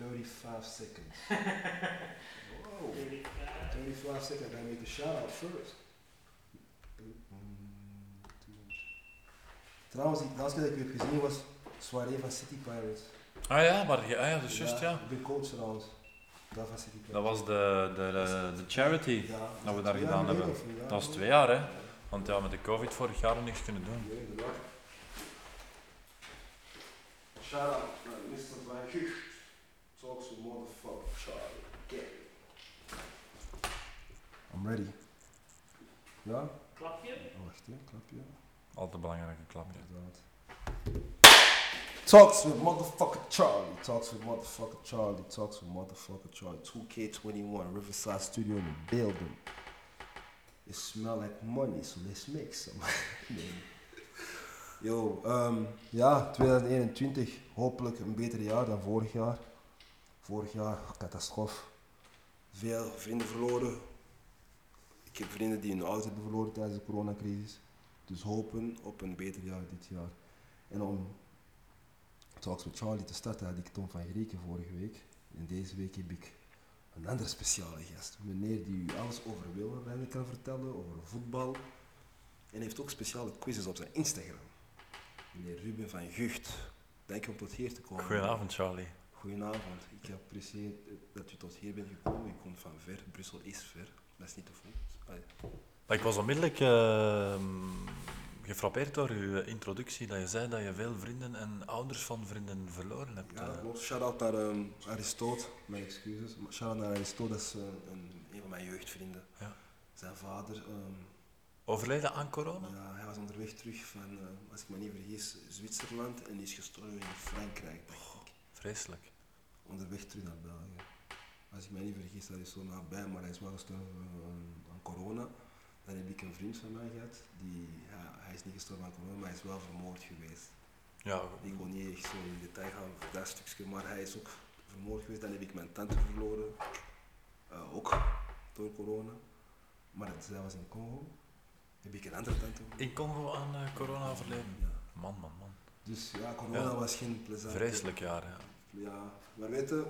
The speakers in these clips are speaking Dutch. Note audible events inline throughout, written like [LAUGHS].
35 seconds. [LAUGHS] Whoa. 35 seconds. I make a shout out first. Trouwens, die laatste keer dat ik heb gezien was soirée van City Pirates. Ah ja, maar ja, ja dat is juist, ja. Ik ben coach trouwens. Dat van City Pirates. Dat was de, de, de, de charity Ja, dat we daar gedaan hebben. Dat was twee jaar, hè. Want ja, met de covid vorig jaar niks kunnen doen. Ja, inderdaad. Shout out naar Mr. Van Gucht. Talks with motherfucker Charlie. Get it. I'm ready. Ja? Klapje? Oh, wacht, hè. Klapje. Altijd belangrijke klapje. Inderdaad. Talks with motherfucker Charlie. Talks with motherfucker Charlie. Talks with motherfucker Charlie. 2K21 Riverside Studio in the building. It smell like money, so let's make some. [LAUGHS] nee. Yo, ehm, ja, 2021. Hopelijk een beter jaar dan vorig jaar. Vorig jaar, catastrofe. Veel vrienden verloren. Ik heb vrienden die hun ouders hebben verloren tijdens de coronacrisis. Dus hopen op een beter jaar dit jaar. En om Talks with Charlie te starten had ik Tom van Grieken vorige week. En deze week heb ik een andere speciale gast. Meneer die u alles over wielrennen kan vertellen, over voetbal. En heeft ook speciale quizzes op zijn Instagram. Meneer Ruben van Gucht. Dank u om tot hier te komen. Goedenavond, Charlie. Goedenavond. Ik apprecieer dat u tot hier bent gekomen. U komt van ver. Brussel is ver. Dat is niet te voet. Ik was onmiddellijk ehm, gefrappeerd door uw introductie, dat je zei dat je veel vrienden en ouders van vrienden verloren hebt. Ja, dat eh. klopt. Shout-out naar um, Aristote, mijn excuses. Maar Shout-out naar Aristote, dat is eh, een, een van mijn jeugdvrienden. Ja. Zijn vader, ehm, Overleden aan corona? ja, hij was onderweg terug van, als ik me niet vergis, Zwitserland en die is gestorven in Frankrijk, ik. Vreselijk. Onderweg terug naar België. Als ik me niet vergis, dat is zo nabij, maar hij is wel gestorven aan corona. Dan heb ik een vriend van mij gehad, die, ja, hij is niet gestorven aan corona, maar hij is wel vermoord geweest. Ja, Ik wil niet echt zo in detail gaan voor dat stukje, maar hij is ook vermoord geweest. Dan heb ik mijn tante verloren, eh, ook door corona. Maar het, zij was in Congo. Heb ik een andere tante verloren. in Congo aan eh, corona overleden. Ja. Man, man, man. Dus ja, corona Ja. was geen plezant. Vreselijk jaar, ja. Ja, maar weet je,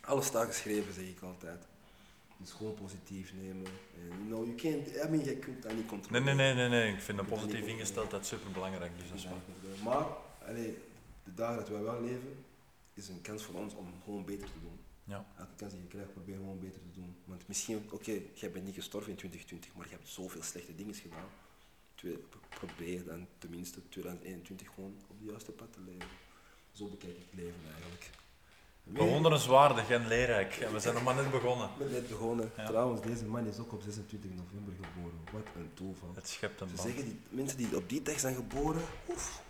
alles staat geschreven, zeg ik altijd. Dus gewoon positief nemen. En, you can't, I mean, je kunt dat niet Nee, controleren. nee, nee, nee, nee. Ik vind een positieve ingesteldheid super belangrijk, dus dat is waar. Maar, allee, de dagen dat wij wel leven, is een kans voor ons om gewoon beter te doen. Ja. Elke kans die je krijgt, probeer gewoon beter te doen. Want misschien, oké, jij bent niet gestorven in 2020, maar je hebt zoveel slechte dingen gedaan. Twee, probeer dan tenminste 2021 gewoon op de juiste pad te leven. Zo bekijk ik het leven eigenlijk. Bewonderenswaardig en leerrijk. En we zijn nog maar net begonnen. Ben net begonnen. Ja. Trouwens, deze man is ook op 26 november geboren. Wat een toeval. Het schept een Ze band. zeggen die mensen die op die dag zijn geboren, oef,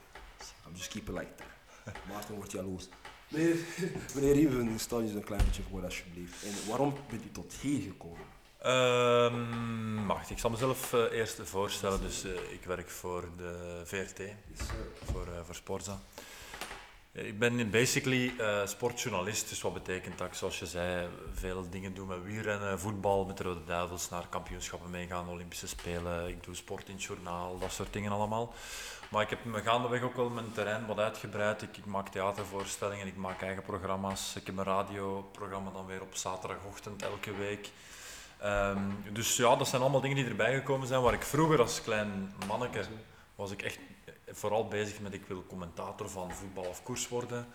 I'm just keep it like that. [LAUGHS] Maarten wordt jaloers. Meneer, [LAUGHS] meneer Rieven, stel je eens een klein beetje voor alsjeblieft. En waarom bent u tot hier gekomen? Ehm, wacht, ik zal mezelf eh, eerst voorstellen. Dus eh, ik werk voor de VRT, Yes, voor, voor Sporza. Eh, Ik ben basically eh, sportjournalist, dus wat betekent dat zoals je zei, veel dingen doe met wielrennen, voetbal, met de Rode Duivels, naar kampioenschappen meegaan, Olympische Spelen. Ik doe sport in het journaal, dat soort dingen allemaal. Maar ik heb me gaandeweg ook wel mijn terrein wat uitgebreid. Ik, ik maak theatervoorstellingen, ik maak eigen programma's. Ik heb een radioprogramma dan weer op zaterdagochtend elke week. Ehm, dus ja, dat zijn allemaal dingen die erbij gekomen zijn waar ik vroeger als klein manneke was ik echt vooral bezig met ik wil commentator van voetbal of koers worden.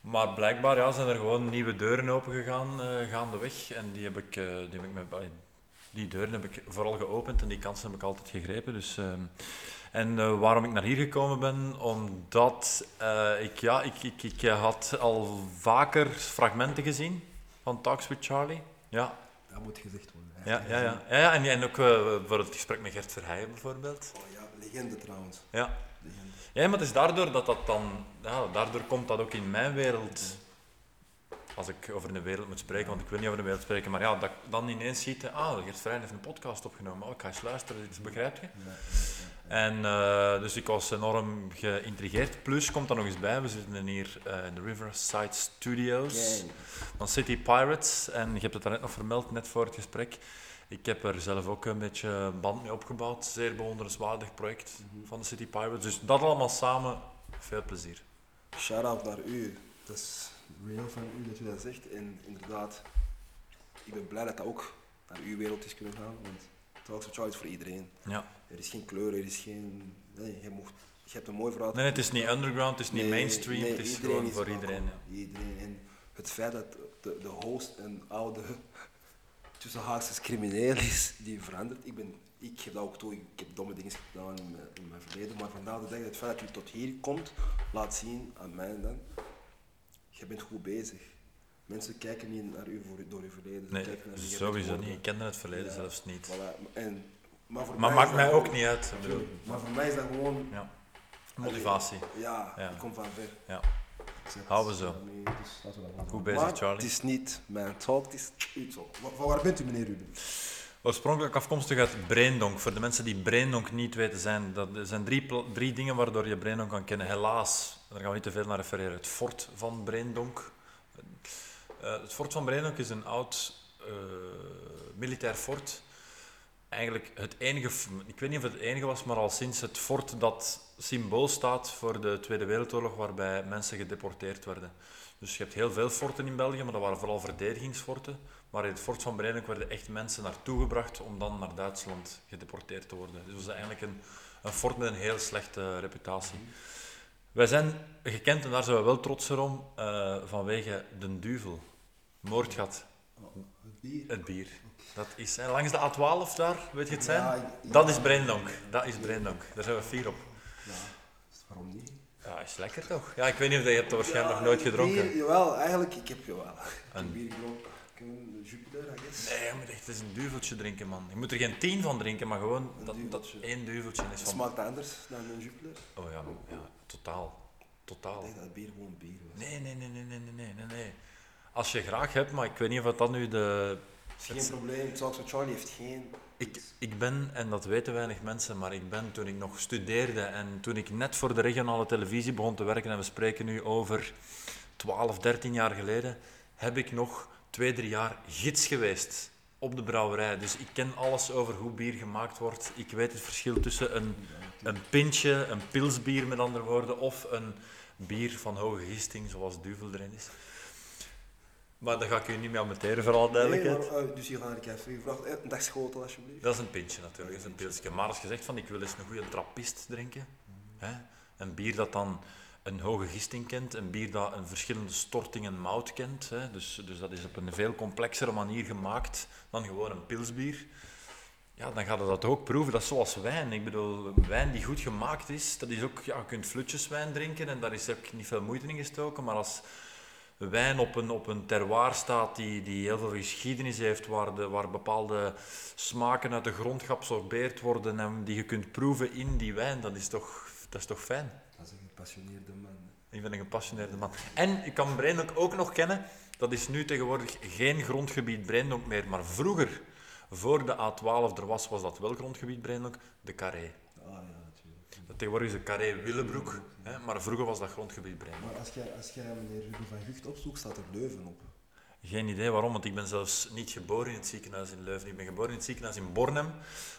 Maar blijkbaar ja, zijn er gewoon nieuwe deuren opengegaan uh, gaandeweg. En die, heb ik, eh, die, heb ik met, die deuren heb ik vooral geopend en die kansen heb ik altijd gegrepen. Dus, ehm, en waarom ik naar hier gekomen ben, omdat ik, ja, ik, ik, ik had al vaker fragmenten gezien van Talks with Charlie. Ja. Dat moet gezegd worden. Ja, ja, ja. ja, ja en, en ook voor het gesprek met Gert Verheijen bijvoorbeeld. Oh ja, legende trouwens. Ja. Legende. Ja, maar het is daardoor dat dat dan... Ja, daardoor komt dat ook in mijn wereld... Als ik over een wereld moet spreken, want ik wil niet over de wereld spreken, maar ja, dat ik dan ineens schieten, ah, Gert Verheijen heeft een podcast opgenomen, oh, ik ga eens luisteren, dus begrijp je? Ja, ja, ja. En uh, dus ik was enorm geïntrigeerd. Plus komt er nog eens bij, we zitten hier uh, in de Riverside Studios van City Pirates. En je hebt het daarnet nog vermeld, net voor het gesprek. Ik heb er zelf ook een beetje band mee opgebouwd. Zeer bewonderenswaardig project Mm -hmm. van de City Pirates. Dus dat allemaal samen, veel plezier. Shout-out naar u. Dat is real van u dat je dat zegt. En inderdaad, ik ben blij dat dat ook naar uw wereld is kunnen gaan. Want Talks Charlie is voor iedereen. Ja. Er is geen kleur, er is geen... Nee, je, mocht, je hebt een mooi verhaal. Nee, het is niet underground, het is niet Nee, mainstream, nee, het is iedereen gewoon is voor iedereen. ja. Iedereen. En het feit dat de, de host een oude, tussen haakjes crimineel is, die verandert. Ik, ben, ik geef dat ook toe, ik heb domme dingen gedaan in mijn, in mijn verleden, maar vandaag de dag, het feit dat u tot hier komt, laat zien aan mij dan, je bent goed bezig. Mensen kijken niet naar u voor, door uw verleden. Nee, kijken naar je sowieso niet. Ik kende het verleden Ja, zelfs niet. Voilà. En, maar voor Maar mij maakt mij ook gewoon- niet uit. bedoel. Maar voor mij is dat gewoon Ja. Motivatie. ja, Ja. ik kom van ver. Ja. Houden we zo. Nee, dus laten we dat gewoon Goed bezig, Maar Charlie. Het is niet mijn talk, het is uw talk. Van waar bent u, meneer Ruben? Oorspronkelijk afkomstig uit Braindonk. Voor de mensen die Braindonk niet weten, zijn, dat er zijn drie, drie dingen waardoor je Braindonk kan kennen. Helaas, daar gaan we niet te veel naar refereren. Het fort van Braindonk. Eh, het fort van Braindonk is een oud eh, militair fort. Eigenlijk het enige, ik weet niet of het het enige was, maar al sinds het fort dat symbool staat voor de Tweede Wereldoorlog, waarbij mensen gedeporteerd werden. Dus je hebt heel veel forten in België, maar dat waren vooral verdedigingsforten. Maar in het fort van Braindonk werden echt mensen naartoe gebracht om dan naar Duitsland gedeporteerd te worden. Dus het was eigenlijk een, een fort met een heel slechte reputatie. Wij zijn gekend, en daar zijn we wel trots om, eh, vanwege de duvel. Moordgat, Het bier? het bier. Dat is hè, langs de A12 daar, weet je het zijn? Ja. Dat is Brendonk. Dat is Brendonk. Daar zijn we vier op. Ja, waarom niet? Ja, is lekker toch? Ja, ik weet niet of je hebt waarschijnlijk nog nooit gedronken. Jawel, eigenlijk, ik heb jawel. Een ik. Een Jupiter, I guess. Nee, maar echt, het is een duveltje drinken, man. Je moet er geen tien van drinken, maar gewoon dat, dat één duveltje is. Het smaakt anders dan een Jupiter. Oh ja, ja totaal. Totaal. denk dat bier gewoon bier was. Nee, nee, nee, nee, nee, nee, nee, nee. Als je graag hebt, maar ik weet niet of dat nu de geen probleem, Talks with Charlie heeft geen... Ik, ik ben, en dat weten weinig mensen, maar ik ben toen ik nog studeerde en toen ik net voor de regionale televisie begon te werken, en we spreken nu over 12, 13 jaar geleden, heb ik nog twee, drie jaar gids geweest op de brouwerij. Dus ik ken alles over hoe bier gemaakt wordt. Ik weet het verschil tussen een, een pintje, een pilsbier met andere woorden, of een bier van hoge gisting, zoals Duvel erin is. Maar daar ga ik u niet mee amenteren, voor alle Nee, duidelijkheid. maar, eh, dus je gaat naar de café gevraagd, eh, een dag schotel alsjeblieft. Dat is een pintje natuurlijk, dat is een pilsje. Maar als je zegt van ik wil eens een goede trappist drinken, hè, een bier dat dan een hoge gisting kent, een bier dat een verschillende storting en mout kent, hè, dus, dus dat is op een veel complexere manier gemaakt dan gewoon een pilsbier, ja, dan gaat je dat ook proeven. Dat is zoals wijn. Ik bedoel, wijn die goed gemaakt is, dat is ook, ja, je kunt flutjeswijn drinken en daar is ook niet veel moeite in gestoken, maar als wijn op een, op een terroir staat die, die heel veel geschiedenis heeft, waar, de, waar bepaalde smaken uit de grond geabsorbeerd worden en die je kunt proeven in die wijn, dat is toch, dat is toch fijn? Dat is een gepassioneerde man. Ik ben een gepassioneerde man. En ik kan Braindonk ook nog kennen, dat is nu tegenwoordig geen grondgebied Braindonk meer, maar vroeger, voor de A12 er was, was dat wel grondgebied Braindonk, de Carré. Ah ja, natuurlijk. Dat tegenwoordig is de Carré Willebroek, hè, maar vroeger was dat grondgebied Braindonk. Maar als jij, als jij meneer Ruben van Gucht opzoekt, staat er Leuven op. Geen idee waarom, want ik ben zelfs niet geboren in het ziekenhuis in Leuven. Ik ben geboren in het ziekenhuis in Bornem,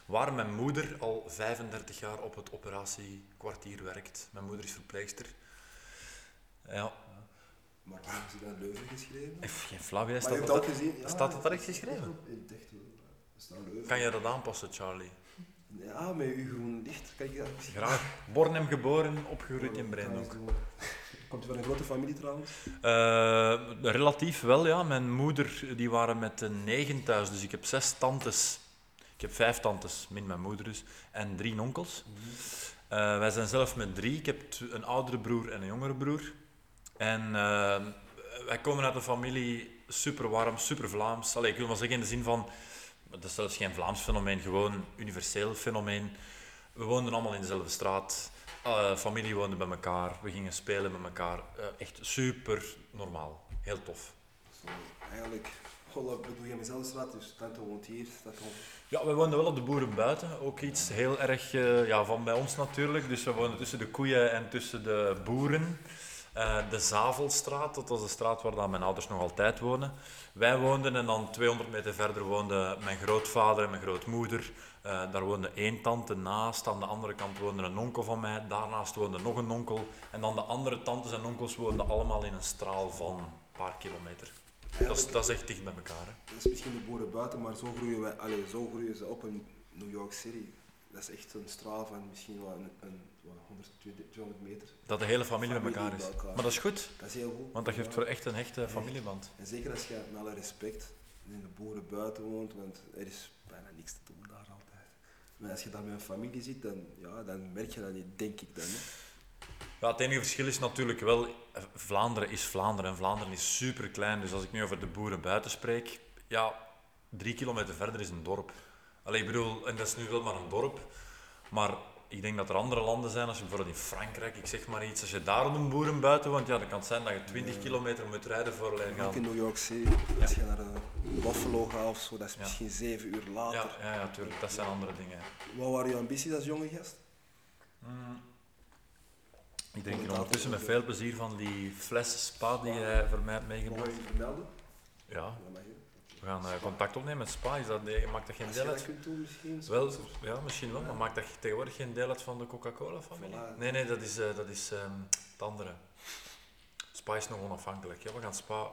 waar mijn moeder al 35 jaar op het operatiekwartier werkt. Mijn moeder is verpleegster. Ja, Maar hebben ze dan Leuven geschreven? geen flauw idee. Staat dat, gezien. Ja, staat dat echt geschreven? Ik dacht wel. Staat Leuven. kan je dat aanpassen, Charlie? Ja, met uw licht kan ik dat misschien. Graag. Bornem geboren, opgegroeid in doen. Komt u van een grote familie trouwens? Eh, relatief wel, ja. Mijn moeder, die waren met de negen thuis, dus ik heb zes tantes. Ik heb vijf tantes, min mijn moeder dus, en drie onkels. Eh, wij zijn zelf met drie. Ik heb een oudere broer en een jongere broer. En eh, wij komen uit een familie super warm, super Vlaams. Allee, ik wil maar zeggen in de zin van, dat is zelfs geen Vlaams fenomeen, gewoon universeel fenomeen. We woonden allemaal in dezelfde straat. Eh, familie woonde bij elkaar. We gingen spelen met elkaar. Eh, echt super normaal. Heel tof. Eigenlijk, Holla, bedoel je mezelf straat, dus tante woont hier, tante woont... Ja, we woonden wel op de boeren buiten. Ook iets heel erg eh, ja, van bij ons natuurlijk. Dus we woonden tussen de koeien en tussen de boeren. Eh, de Zavelstraat, dat was de straat waar mijn ouders nog altijd wonen. Wij woonden en dan 200 meter verder woonden mijn grootvader en mijn grootmoeder. Eh, daar woonde één tante naast. Aan de andere kant woonde een onkel van mij. Daarnaast woonde nog een onkel. En dan de andere tantes en onkels woonden allemaal in een straal van paar kilometer. Dat is, dat is echt dicht bij elkaar. Hè. Dat is misschien de boeren buiten, maar zo groeien, wij, allee, zo groeien ze op in New York City. Dat is echt een straal van misschien wel een, een, wat, 100, 200 meter. Dat de hele familie Familie elkaar is. elkaar. Maar dat is goed, Dat is heel goed. want dat geeft voor echt een hechte familieband. En zeker als je met alle respect in de boeren buiten woont, want er is bijna niks te doen daar altijd. Maar als je dan met een familie zit, dan, ja, dan merk je dat niet, denk ik dan. Hè. Ja, het enige verschil is natuurlijk wel, Vlaanderen is Vlaanderen en Vlaanderen is super klein. Dus als ik nu over de boeren buiten spreek, ja, drie kilometer verder is een dorp. Allee, ik bedoel, en dat is nu wel maar een dorp, maar ik denk dat er andere landen zijn, als je bijvoorbeeld in Frankrijk, ik zeg maar iets, als je daar een boeren buiten woont, ja, dan kan het zijn dat je 20 kilometer moet rijden voor alleen Ook gaan. in New York City, als je naar een Buffalo gaat of zo, dat is misschien zeven uur later. Ja, ja, ja, tuurlijk, dat zijn andere dingen. Wat waren je ambities als jonge gast? Mm. Ik drink hier ondertussen met veel plezier van die fles spa die jij voor mij hebt Mag meegebracht. je vermelden? Ja. We gaan eh, contact opnemen met spa. Is dat, eh, maakt dat geen je deel dat uit? doen misschien. Wel, ja, misschien wel, maar maakt dat tegenwoordig geen deel uit van de Coca-Cola-familie? Voilà. Nee, nee, dat is, eh, dat is ehm, het andere. Spa is nog onafhankelijk. Ja, we gaan Spa,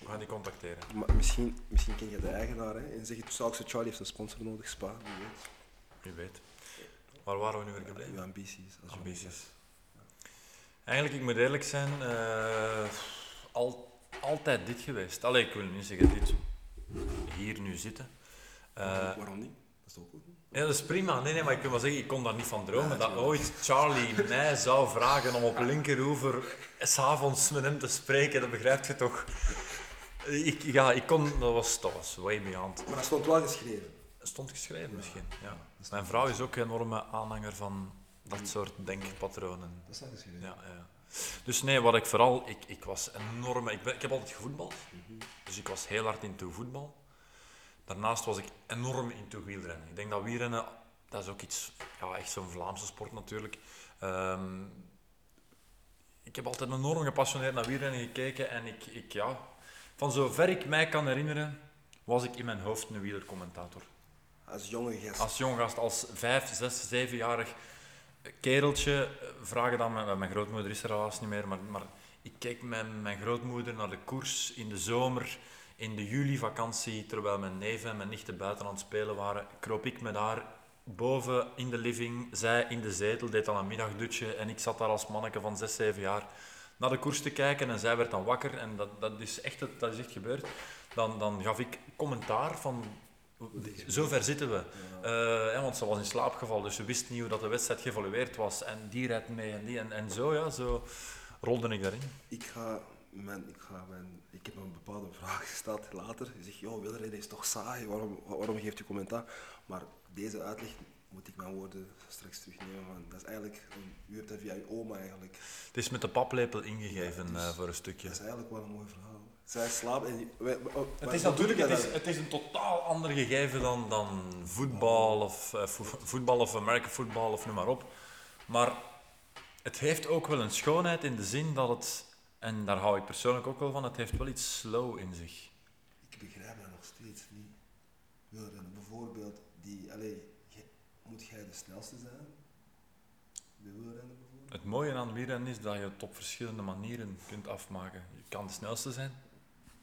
we gaan die contacteren. Maar misschien, misschien ken je de eigenaar hè, en zeg je, Saukse Charlie heeft een sponsor nodig, Spa, wie weet. Wie weet. Waar waren we nu weer gebleven? Je ambities als Ambities. Eigenlijk, ik moet eerlijk zijn, eh, al, altijd dit geweest. Allee, ik wil niet zeggen dit. Hier nu zitten. Eh, Waarom- niet? Dat is goed. Ja, dat is prima. Nee, nee, maar ik wil wel zeggen, ik kon daar niet van dromen. Ja, dat ooit Charlie mij zou vragen om op linkeroever s'avonds met hem te spreken, dat begrijp je toch? Ik, ja, ik kon, dat was, dat was way beyond. Maar dat stond wel geschreven. Stond geschreven misschien, ja. Mijn vrouw is ook een enorme aanhanger van dat soort denkpatronen. Dat staat geschreven. Ja, ja. Dus nee, wat ik vooral, ik, ik was enorm, ik, ben, ik heb altijd gevoetbald, dus ik was heel hard into voetbal. Daarnaast was ik enorm into wielrennen. Ik denk dat wielrennen, dat is ook iets, ja, echt zo'n Vlaamse sport natuurlijk. Ehm, ik heb altijd enorm gepassioneerd naar wielrennen gekeken en ik, ik, ja, van zover ik mij kan herinneren, was ik in mijn hoofd een wielercommentator. Als jonge gast. Als jong gast, als vijf, zes, zevenjarig kereltje, eh, vragen dan, mijn, mijn grootmoeder is er helaas niet meer, maar, maar ik keek met mijn grootmoeder naar de koers in de zomer, in de julivakantie, terwijl mijn neven en mijn nichten buiten aan het spelen waren, kroop ik met haar boven in de living, zij in de zetel, deed al een middagdutje en ik zat daar als manneke van zes, zeven jaar naar de koers te kijken en zij werd dan wakker en dat, dat, is, echt, dat is echt gebeurd. Dan, dan gaf ik commentaar van, zover zitten we. Eh, ja, want ze was in slaap gevallen, dus ze wist niet hoe dat de wedstrijd geëvolueerd was. En die rijdt mee en die. En, en zo, ja, zo rolde ik daarin. Ik ga, mijn, ik ga mijn, ik heb een bepaalde vraag gesteld later. Je zegt, joh, wielrennen is toch saai, waarom, waarom geeft u commentaar? Maar deze uitleg moet ik mijn woorden straks terugnemen, want dat is eigenlijk, een, u hebt dat via je oma eigenlijk. Het is met de paplepel ingegeven Ja, eh, voor een stukje. Dat is eigenlijk wel een mooi verhaal. Zij slaapt en... wij- wij- Het is natuurlijk het is, het is een totaal ander gegeven dan, dan voetbal, of, eh, vo- voetbal of American football of noem maar op. Maar het heeft ook wel een schoonheid in de zin dat het, en daar hou ik persoonlijk ook wel van, het heeft wel iets slow in zich. Ik begrijp dat nog steeds niet. Wielrennen, bijvoorbeeld, die, allee, je- moet jij de snelste zijn? Wielrennen bijvoorbeeld? Het mooie aan wielrennen is dat je het op verschillende manieren kunt afmaken. Je kan de snelste zijn,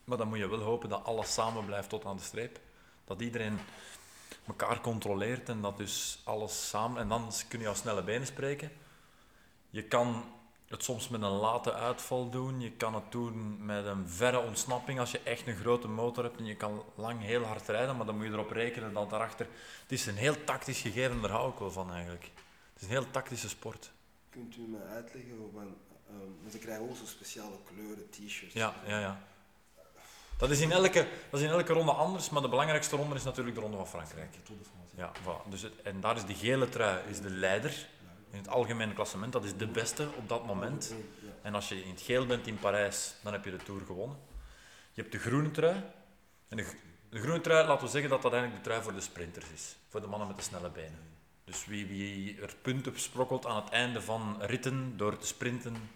maar dan moet je wel hopen dat alles samen blijft tot aan de streep. Dat iedereen elkaar controleert en dat dus alles samen... En dan kun je op snelle benen spreken. Je kan het soms met een late uitval doen. Je kan het doen met een verre ontsnapping als je echt een grote motor hebt. En je kan lang heel hard rijden, maar dan moet je erop rekenen dat daarachter... Het is een heel tactisch gegeven, daar hou ik wel van eigenlijk. Het is een heel tactische sport. Kunt u me uitleggen, van, ehm, want ze krijgen ook zo speciale kleuren, t-shirts. Ja, ja, ja. Dat is, in elke, dat is in elke ronde anders, maar de belangrijkste ronde is natuurlijk de ronde van Frankrijk. De de. Ja, voilà. dus het, en daar is die gele trui is de leider in het algemene klassement. Dat is de beste op dat moment. En als je in het geel bent in Parijs, dan heb je de Tour gewonnen. Je hebt de groene trui. En de, groene trui, laten we zeggen dat dat eigenlijk de trui voor de sprinters is. Voor de mannen met de snelle benen. Dus wie, wie er punten sprokkelt aan het einde van ritten door te sprinten,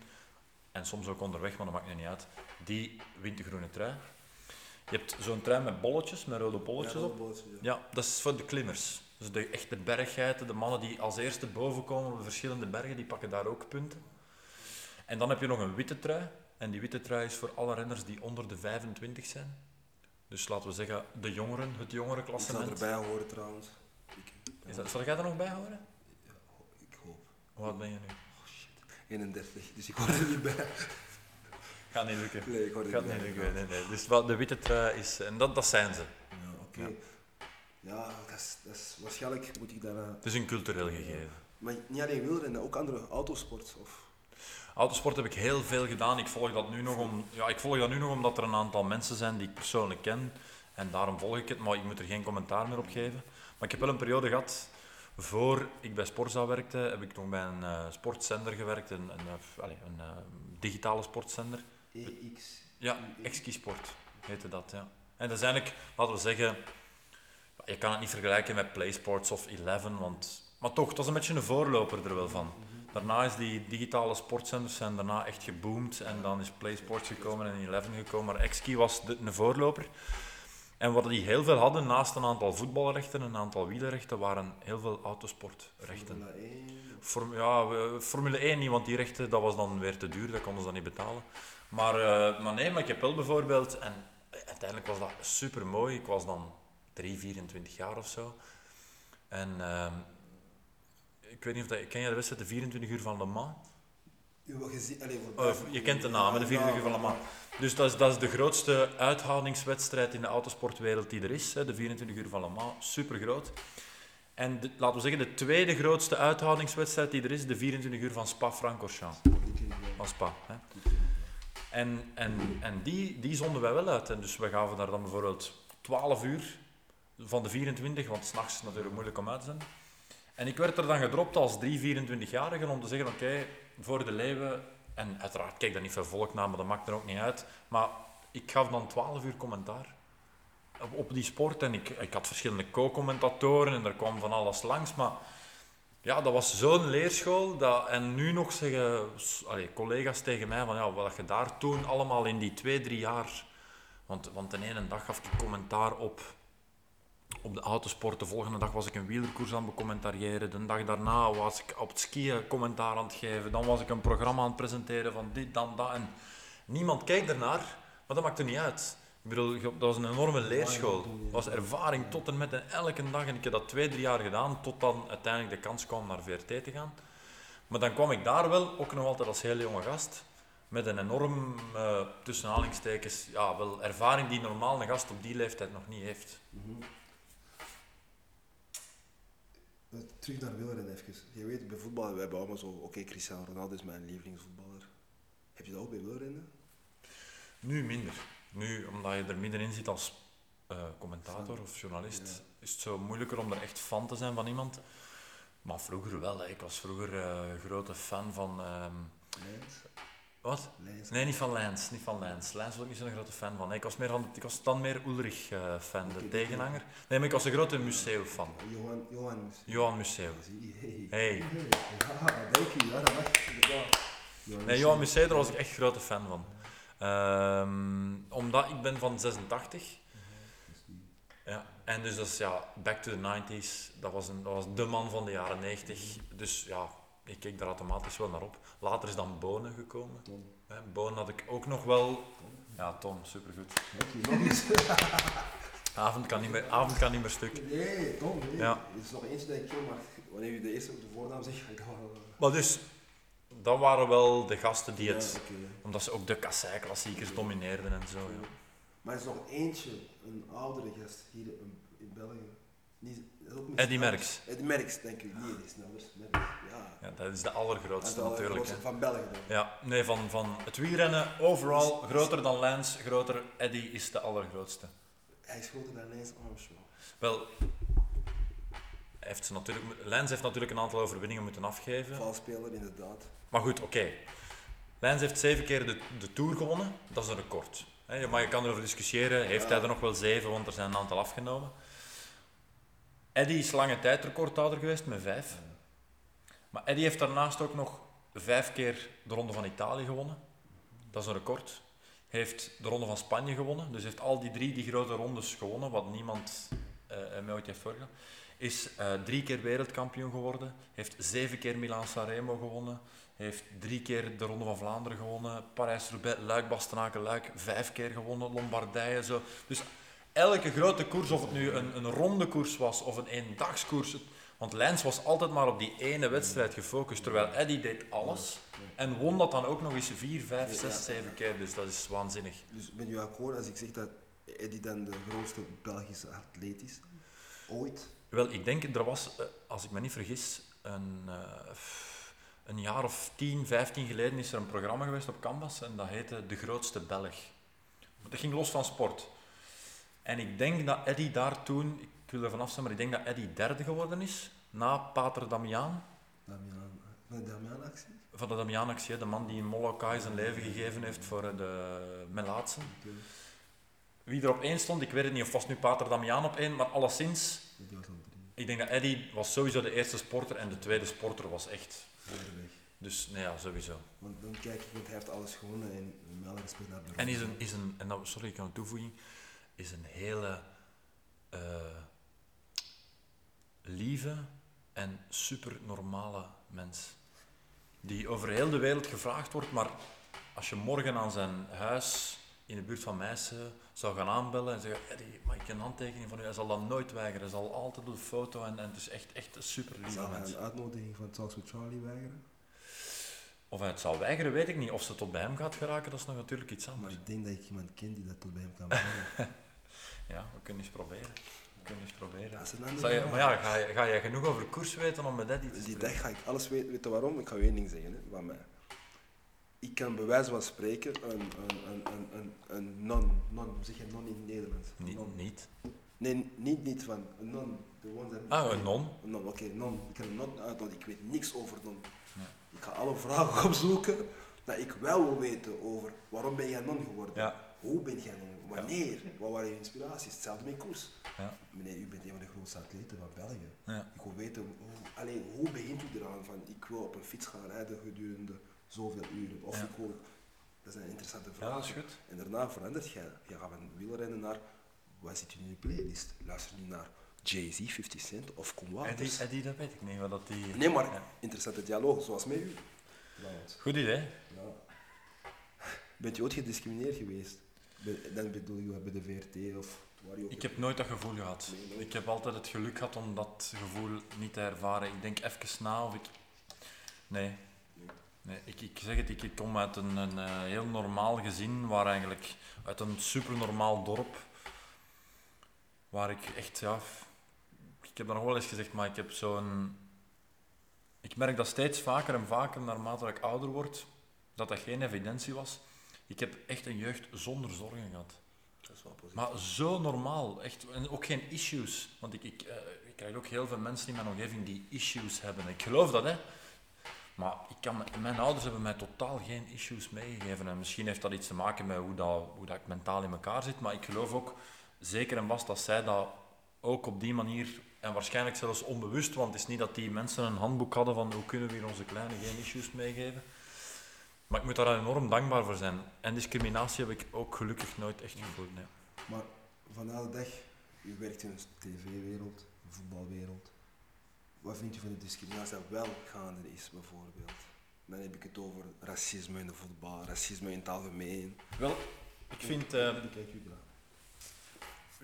en soms ook onderweg, maar dat maakt niet uit, die wint de groene trui. Je hebt zo'n trui met bolletjes, met rode bolletjes Ja, op. Ja, dat is voor de klimmers. Dus de echte berggeiten, de mannen die als eerste boven komen op de verschillende bergen, die pakken daar ook punten. En dan heb je nog een witte trui. En die witte trui is voor alle renners die onder de 25 zijn. Dus laten we zeggen, de jongeren, het Ik zou jongerenklassement. erbij horen trouwens. Ik, Is dat, zal jij er nog bij horen? ik hoop. Hoe oud ben je nu? 31, dus ik hoor er niet bij. Gaat niet lukken. Nee, ik hoor er niet niet lukken. Nee, nee. Dus wat de witte trui is, en dat, dat zijn ze. Ja, oké. Ja, dat is, dat is, waarschijnlijk moet ik daar... eh, Het is een cultureel gegeven. maar niet alleen wielrennen, ook andere autosport. Of, Autosport heb ik heel veel gedaan. Ik volg dat nu nog, om, ja, ik volg dat nu nog omdat er een aantal mensen zijn die ik persoonlijk ken. En daarom volg ik het, maar ik moet er geen commentaar meer op geven. Maar ik heb wel een periode gehad, voor ik bij Sporza werkte, heb ik nog bij een eh, sportzender gewerkt, een, een, eh, allee, een digitale sportzender. EX. Ja, Exkisport heette dat, ja. En dat is eigenlijk, laten we zeggen, je kan het niet vergelijken met PlaySports of Eleven, want, maar toch, dat is een beetje een voorloper er wel van. Daarna is die digitale sportzenders zijn daarna echt geboomd en dan is PlaySports gekomen en Eleven gekomen, maar Xki was de, een voorloper. En wat die heel veel hadden, naast een aantal voetbalrechten en een aantal wielerrechten, waren heel veel autosportrechten. Formule 1. Form- ja, Formule 1 niet, want die rechten dat was dan weer te duur, dat konden ze dan niet betalen. Maar, eh, maar nee, maar ik heb wel bijvoorbeeld, en uiteindelijk was dat super mooi. Ik was dan 3, 24 jaar of zo. En ehm, ik weet niet of dat, ken je de wedstrijd de 24 uur van Le Mans? Je, Oh, je kent de naam, de 24 uur van Le Mans. Dus dat is, dat is de grootste uithoudingswedstrijd in de autosportwereld die er is. Hè, de 24 uur van Le Mans, super groot. En de- laten we zeggen, de tweede grootste uithoudingswedstrijd die er is, de 24 uur van Spa-Francorchamps. Van Spa. Hè. En, en, en die, die zonden wij wel uit. En dus we gaven daar dan bijvoorbeeld 12 uur van de 24, want s'nachts is het natuurlijk moeilijk om uit te zenden. En ik werd er dan gedropt als 3, 24-jarige om te zeggen, oké, voor de leeuwen, en uiteraard keek daar niet veel volk naar, maar dat maakt er ook niet uit. Maar ik gaf dan 12 uur commentaar op, die sport en ik, ik had verschillende co-commentatoren en er kwam van alles langs, maar ja, dat was zo'n leerschool. Dat, en nu nog zeggen collega's tegen mij van ja, wat je daar toen allemaal in die twee, drie jaar. Want, want de ene dag gaf ik commentaar op, op de autosport. De volgende dag was ik een wielerkoers aan het becommentariëren. De dag daarna was ik op het skiën commentaar aan het geven. Dan was ik een programma aan het presenteren van dit, dan, dat. En niemand kijkt ernaar, maar dat maakt er niet uit. Ik bedoel, dat was een enorme leerschool. Dat was ervaring tot en met elke dag. En ik heb dat twee, drie jaar gedaan, tot dan uiteindelijk de kans kwam naar VRT te gaan. Maar dan kwam ik daar wel, ook nog altijd als heel jonge gast, met een enorm, aanhalingstekens, ja, wel ervaring die normaal een gast op die leeftijd nog niet heeft. Mhm. Terug naar wielrennen even. Je weet, bij voetbal, we hebben allemaal zo, oké, Cristiano Ronaldo is mijn lievelingsvoetballer. Heb je dat ook bij wielrennen? Nu minder. Nu, omdat je er middenin zit als eh, commentator of journalist, Ja. is het zo moeilijker om er echt fan te zijn van iemand. Maar vroeger wel. Hè. Ik was vroeger eh, grote fan van... ehm, Lens? Wat? Lens? Nee, niet van Lance. Niet van Lance. Lance was ik niet zo'n grote fan van. Nee, ik was, meer van, ik was dan meer Ulrich eh, fan, de tegenhanger. Nee, maar ik was een grote Museo-fan. Johan, Johan. Johan Museo. Zie, hey. Hey. Ja, dank je. Ja, dat mag inderdaad. Nee, Johan Museo, daar was ik echt grote fan van. Ehm, omdat ik ben van 86. Ja, en dus dat is ja, back to the 90s. Dat was, een, dat was de man van de jaren 90. Dus ja, ik keek daar automatisch wel naar op. Later is dan Bonen gekomen. Tom. Hè, Bonen had ik ook nog wel. Ja, Tom, supergoed. [LAUGHS] Avond kan niet meer, avond kan niet meer stuk. Nee, Tom. Nee. Ja. Er is nog eentje dat ik ken, maar wanneer je de eerste op de voornaam zegt, ga ik wel... Maar dus, dat waren wel de gasten die Ja, het. Omdat ze ook de kassei-klassiekers domineerden en zo. Ja. Maar er is nog eentje, een oudere gast hier in België. Niet Eddie. Merckx. Eddie Merckx, denk ik. Nee, die is. Ja. Ja, dat is de Dat is allergrootste wel natuurlijk. van België dan. Ja, nee, van, van het wielrennen overal groter dan Lance, groter. Eddie is de allergrootste. Hij is groter dan Lance Armstrong. Wel, hij heeft ze natuurlijk, Lance heeft natuurlijk een aantal overwinningen moeten afgeven. Valspeler, inderdaad. Maar goed, oké. Lance heeft zeven keer de, de Tour gewonnen. Dat is een record. Maar je kan erover discussiëren. Heeft hij er nog wel zeven, want er zijn een aantal afgenomen. Eddie is lange tijd recordhouder geweest met vijf. Maar Eddie heeft daarnaast ook nog vijf keer de Ronde van Italië gewonnen. Dat is een record. Heeft de Ronde van Spanje gewonnen. Dus heeft al die drie die grote rondes gewonnen, wat niemand eh hem ooit heeft voorgedaan. Is eh, drie keer wereldkampioen geworden. Heeft zeven keer Milaan Sanremo gewonnen. heeft drie keer de Ronde van Vlaanderen gewonnen, Parijs-Roubaix, Luik, Bastenaken, Luik, vijf keer gewonnen, Lombardije, zo. Dus elke grote koers, of het nu een, een ronde koers was of een eendagskoers, want Lens was altijd maar op die ene wedstrijd gefocust, terwijl Eddy deed alles en won dat dan ook nog eens vier, vijf, Ja, zes, ja. zeven keer, dus dat is waanzinnig. Dus ben je akkoord als ik zeg dat Eddie dan de grootste Belgische atleet is? Ooit? Wel, ik denk, er was, eh, als ik me niet vergis, een, eh, een jaar of 10, 15 geleden is er een programma geweest op Canvas en dat heette De Grootste Belg. Dat ging los van sport. En ik denk dat Eddy daar toen, ik wil er vanaf zijn, maar ik denk dat Eddy derde geworden is, na Pater Damiaan, Damian, van de Damian-actie? van de Damiaan-actie, de man die in Molokai zijn leven gegeven heeft voor eh, de Melaatsen. Wie er op één stond, ik weet het niet, of was nu Pater Damiaan op één, maar alleszins, ik denk dat Eddy was sowieso de eerste sporter en de tweede sporter was echt. Dus nee, ja, sowieso. Want dan kijk ik, want hij heeft alles gewonnen en respect naar de En is een, is een en dat, sorry, ik kan een toevoeging, is een hele eh, lieve en super normale mens. Die over heel de wereld gevraagd wordt, maar als je morgen aan zijn huis in de buurt van Meissen zou gaan aanbellen en zeggen, Eddie, mag ik een handtekening van u? Hij zal dat nooit weigeren, hij zal altijd op de foto en, en het is echt, echt een super lieve Zou hij mens. een uitnodiging van with Charlie weigeren? Of hij het zal weigeren, weet ik niet. Of ze tot bij hem gaat geraken, dat is nog natuurlijk iets Maar anders. ik denk dat ik iemand ken die dat tot bij hem kan brengen. [LAUGHS] Ja, we kunnen eens proberen. We kunnen eens proberen. Je, maar ja, ga, je, ga jij genoeg over koers weten om met dat iets te Die dag ga ik alles weten. Weet je waarom? Ik ga je één ding zeggen. Hè, van mij. Ik kan bij wijze van spreken een, een, een, een, een, non, non, zeg je non in het Nederlands? Niet, Non. niet. Nee, niet, niet van een non. The one that Ah, een non. Een non, oké, non. Ik kan een non uitnodigen. Ik weet niks over non. Ja. Ik ga alle vragen [LAUGHS] opzoeken dat ik wel wil weten over waarom ben jij non geworden? Ja. Hoe ben jij non? Wanneer? Wat waren je inspiraties? Hetzelfde met koers. Ja. Meneer, u bent een van de grootste atleten van België. Ik wil weten, hoe, alleen, hoe begint u eraan van ik wil op een fiets gaan rijden gedurende zoveel uren? Of ik wil, dat zijn interessante ja, vragen. dat is goed. En daarna verandert jij. Je gaat van wielrennen naar, wat zit in je playlist? Luister nu naar Jay-Z, 50 Cent of Koen Eddie, Wouters. Eddie, dat weet ik niet. Wat dat die... Nee, maar interessante dialoog, zoals met u. Goed idee. Ja. Bent je ooit gediscrimineerd geweest? Dan bedoel je bij de VRT of waar je ook... Ik heb nooit dat gevoel gehad. Nee, nooit. Ik heb altijd het geluk gehad om dat gevoel niet te ervaren. Ik denk even na of ik... Nee. Nee, ik, ik zeg het, ik, ik kom uit een, een eh, heel normaal gezin, waar eigenlijk, uit een supernormaal dorp, waar ik echt, ja, ik heb dat nog wel eens gezegd, maar ik heb zo'n, ik merk dat steeds vaker en vaker, naarmate ik ouder word, dat dat geen evidentie was. Ik heb echt een jeugd zonder zorgen gehad. Dat is wel positief. Maar zo normaal, echt. En ook geen issues. Want ik, ik, eh, ik krijg ook heel veel mensen in mijn omgeving die issues hebben. Ik geloof dat, hè. Maar ik kan, mijn ouders hebben mij totaal geen issues meegegeven. En misschien heeft dat iets te maken met hoe, dat, hoe dat ik mentaal in elkaar zit. Maar ik geloof ook zeker en vast dat zij dat ook op die manier, en waarschijnlijk zelfs onbewust, want het is niet dat die mensen een handboek hadden van hoe kunnen we hier onze kleine geen issues meegeven. Maar ik moet daar enorm dankbaar voor zijn. En discriminatie heb ik ook gelukkig nooit echt gevoeld. Nee. Maar vandaag de dag, u werkt in een tv-wereld, een voetbalwereld. Wat vindt u van de discriminatie dat wel gaande is, bijvoorbeeld? Dan heb ik het over racisme in de voetbal, racisme in het algemeen. Wel, ik vind... eh, Hoe kijkt u eraan?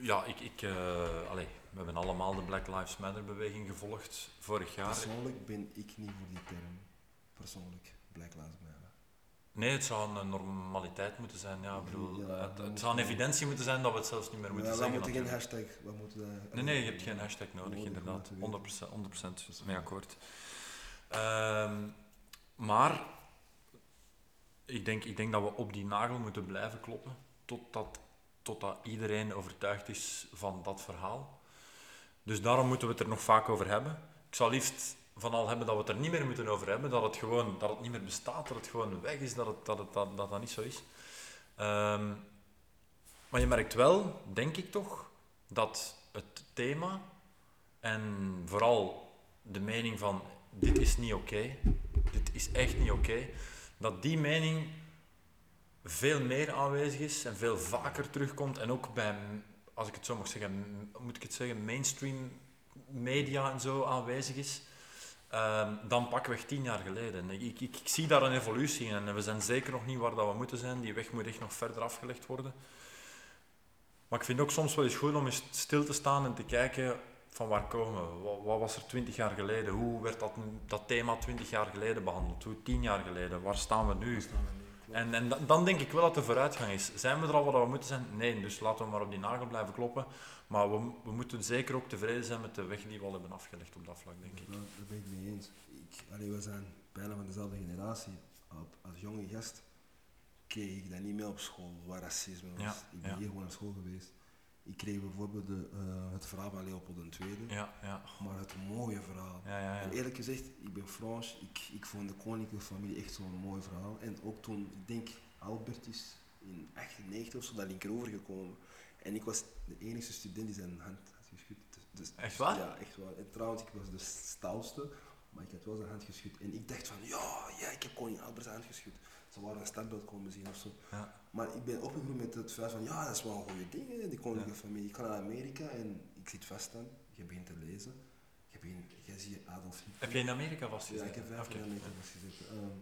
ja, ik... ik eh, allee, we hebben allemaal de Black Lives Matter beweging gevolgd vorig jaar. Persoonlijk ben ik niet voor die term. Persoonlijk, Black Lives Matter. Nee, het zou een normaliteit moeten zijn. Ja, ik bedoel, Ja, het, zou een evidentie moeten zijn dat we het zelfs niet meer moeten Ja, we zeggen. moeten geen natuurlijk. hashtag, we moeten... Nee, nee, je hebt geen hashtag nodig, inderdaad. te weten. 100%, 100% mee akkoord. Ehm, maar ik denk, ik denk dat we op die nagel moeten blijven kloppen totdat, totdat iedereen overtuigd is van dat verhaal. Dus daarom moeten we het er nog vaak over hebben. Ik zou liefst van al hebben dat we het er niet meer moeten over hebben, dat het gewoon dat het niet meer bestaat, dat het gewoon weg is, dat het, dat, het, dat, dat, dat niet zo is. Ehm, maar je merkt wel, denk ik toch, dat het thema en vooral de mening van dit is niet oké, dit is echt niet oké, dat die mening veel meer aanwezig is en veel vaker terugkomt en ook bij, als ik het zo mag zeggen, moet ik het zeggen, mainstream media en zo aanwezig is. Ehm, dan pakweg tien jaar geleden. Ik, ik, ik zie daar een evolutie in en we zijn zeker nog niet waar dat we moeten zijn. Die weg moet echt nog verder afgelegd worden. Maar ik vind ook soms wel eens goed om eens stil te staan en te kijken van waar komen we? Wat, was er twintig jaar geleden? Hoe werd dat, dat thema twintig jaar geleden behandeld? Hoe tien jaar geleden? Waar staan we nu? En, en da- dan denk ik wel dat er vooruitgang is. Zijn we er al wat we moeten zijn? Nee, dus laten we maar op die nagel blijven kloppen. Maar we, we moeten zeker ook tevreden zijn met de weg die we al hebben afgelegd op dat vlak, denk ik. Ja, daar ben ik mee eens. Ik, allee, we zijn bijna van dezelfde generatie. Op- Als jonge gast kreeg ik dat niet mee op school, waar racisme was. Ja, ik ben ja. hier gewoon naar school geweest. Ik kreeg bijvoorbeeld de, eh, het verhaal van Leopold II, Ja, ja, maar het mooie verhaal. ja. En eerlijk gezegd, ik ben Frans, ik, ik vond de koninklijke familie echt zo'n mooi verhaal. En ook toen, ik denk, Albert is in 98 of zo naar linkerover gekomen. En ik was de enige student die zijn hand had geschud. Dus, dus- Echt waar? Ja, echt waar. En trouwens, ik was de stoutste, maar ik had wel zijn hand geschud. En ik dacht van, ja, ja, ik heb koning Albert zijn hand geschud. Ze waren een standbeeld komen zien of zo. Ja. Maar ik ben opgegroeid met het feit van, ja, dat is wel een goede ding, hè, die koninklijke familie. Ik ga naar Amerika en ik zit vast aan. Je begint te lezen. Je, begint, je ziet Adolf Hitler. Heb je in Amerika Ja, vastgezeten? ik heb vijf jaar in Amerika vastgezeten. Ehm,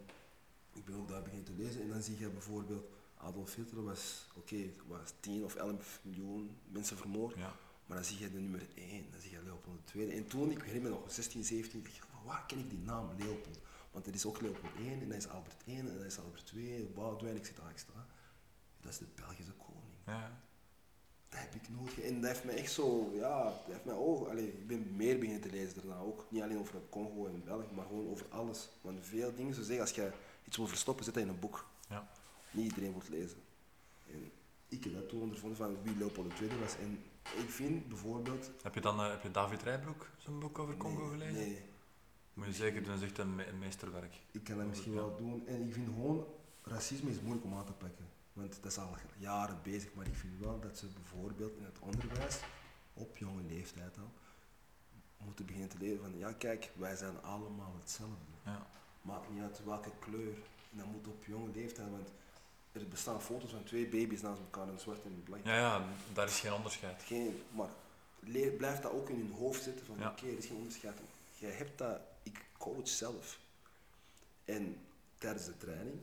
ik ben ook daar beginnen te lezen en dan zie je bijvoorbeeld Adolf Hitler was, oké, was 10 of 11 miljoen mensen vermoord, Ja. maar dan zie je de nummer 1, dan zie je Leopold II. En toen, ik herinner me nog, 16, 17, dacht ik, waar ken ik die naam Leopold? Want er is ook Leopold 1 en dat is Albert 1 en dat is Albert 2, Boudewijn, ik zit daar extra. Dat is de Belgische koning. Ja. Dat heb ik nooit ge- En dat heeft mij echt zo, ja, dat heeft mij ook, allee, ik ben meer beginnen te lezen daarna ook. Niet alleen over Congo en België, maar gewoon over alles. Want veel dingen, zo zeggen, als je iets wil verstoppen, zet dat in een boek. Ja. Niet iedereen het lezen. En ik heb dat toen ondervonden van wie Leopold II was. En ik vind bijvoorbeeld... Heb je dan eh, heb je David Rijbroek zijn boek over Congo nee, gelezen? Nee, Moet je zeker doen, echt een, me- een meesterwerk. ik kan dat misschien wel doen. En ik vind gewoon, racisme is moeilijk om aan te pakken. Want dat is al jaren bezig, maar ik vind wel dat ze bijvoorbeeld in het onderwijs, op jonge leeftijd al, moeten beginnen te leren van, ja kijk, wij zijn allemaal hetzelfde. Ja. Maakt niet uit welke kleur. En dat moet op jonge leeftijd, want er bestaan foto's van twee baby's naast elkaar, een zwart en een blank. ja, ja, daar is geen onderscheid. Geen, maar leer, blijf dat ook in hun hoofd zitten van Ja. oké, er is geen onderscheid. Jij hebt dat, coach zelf. En tijdens de training,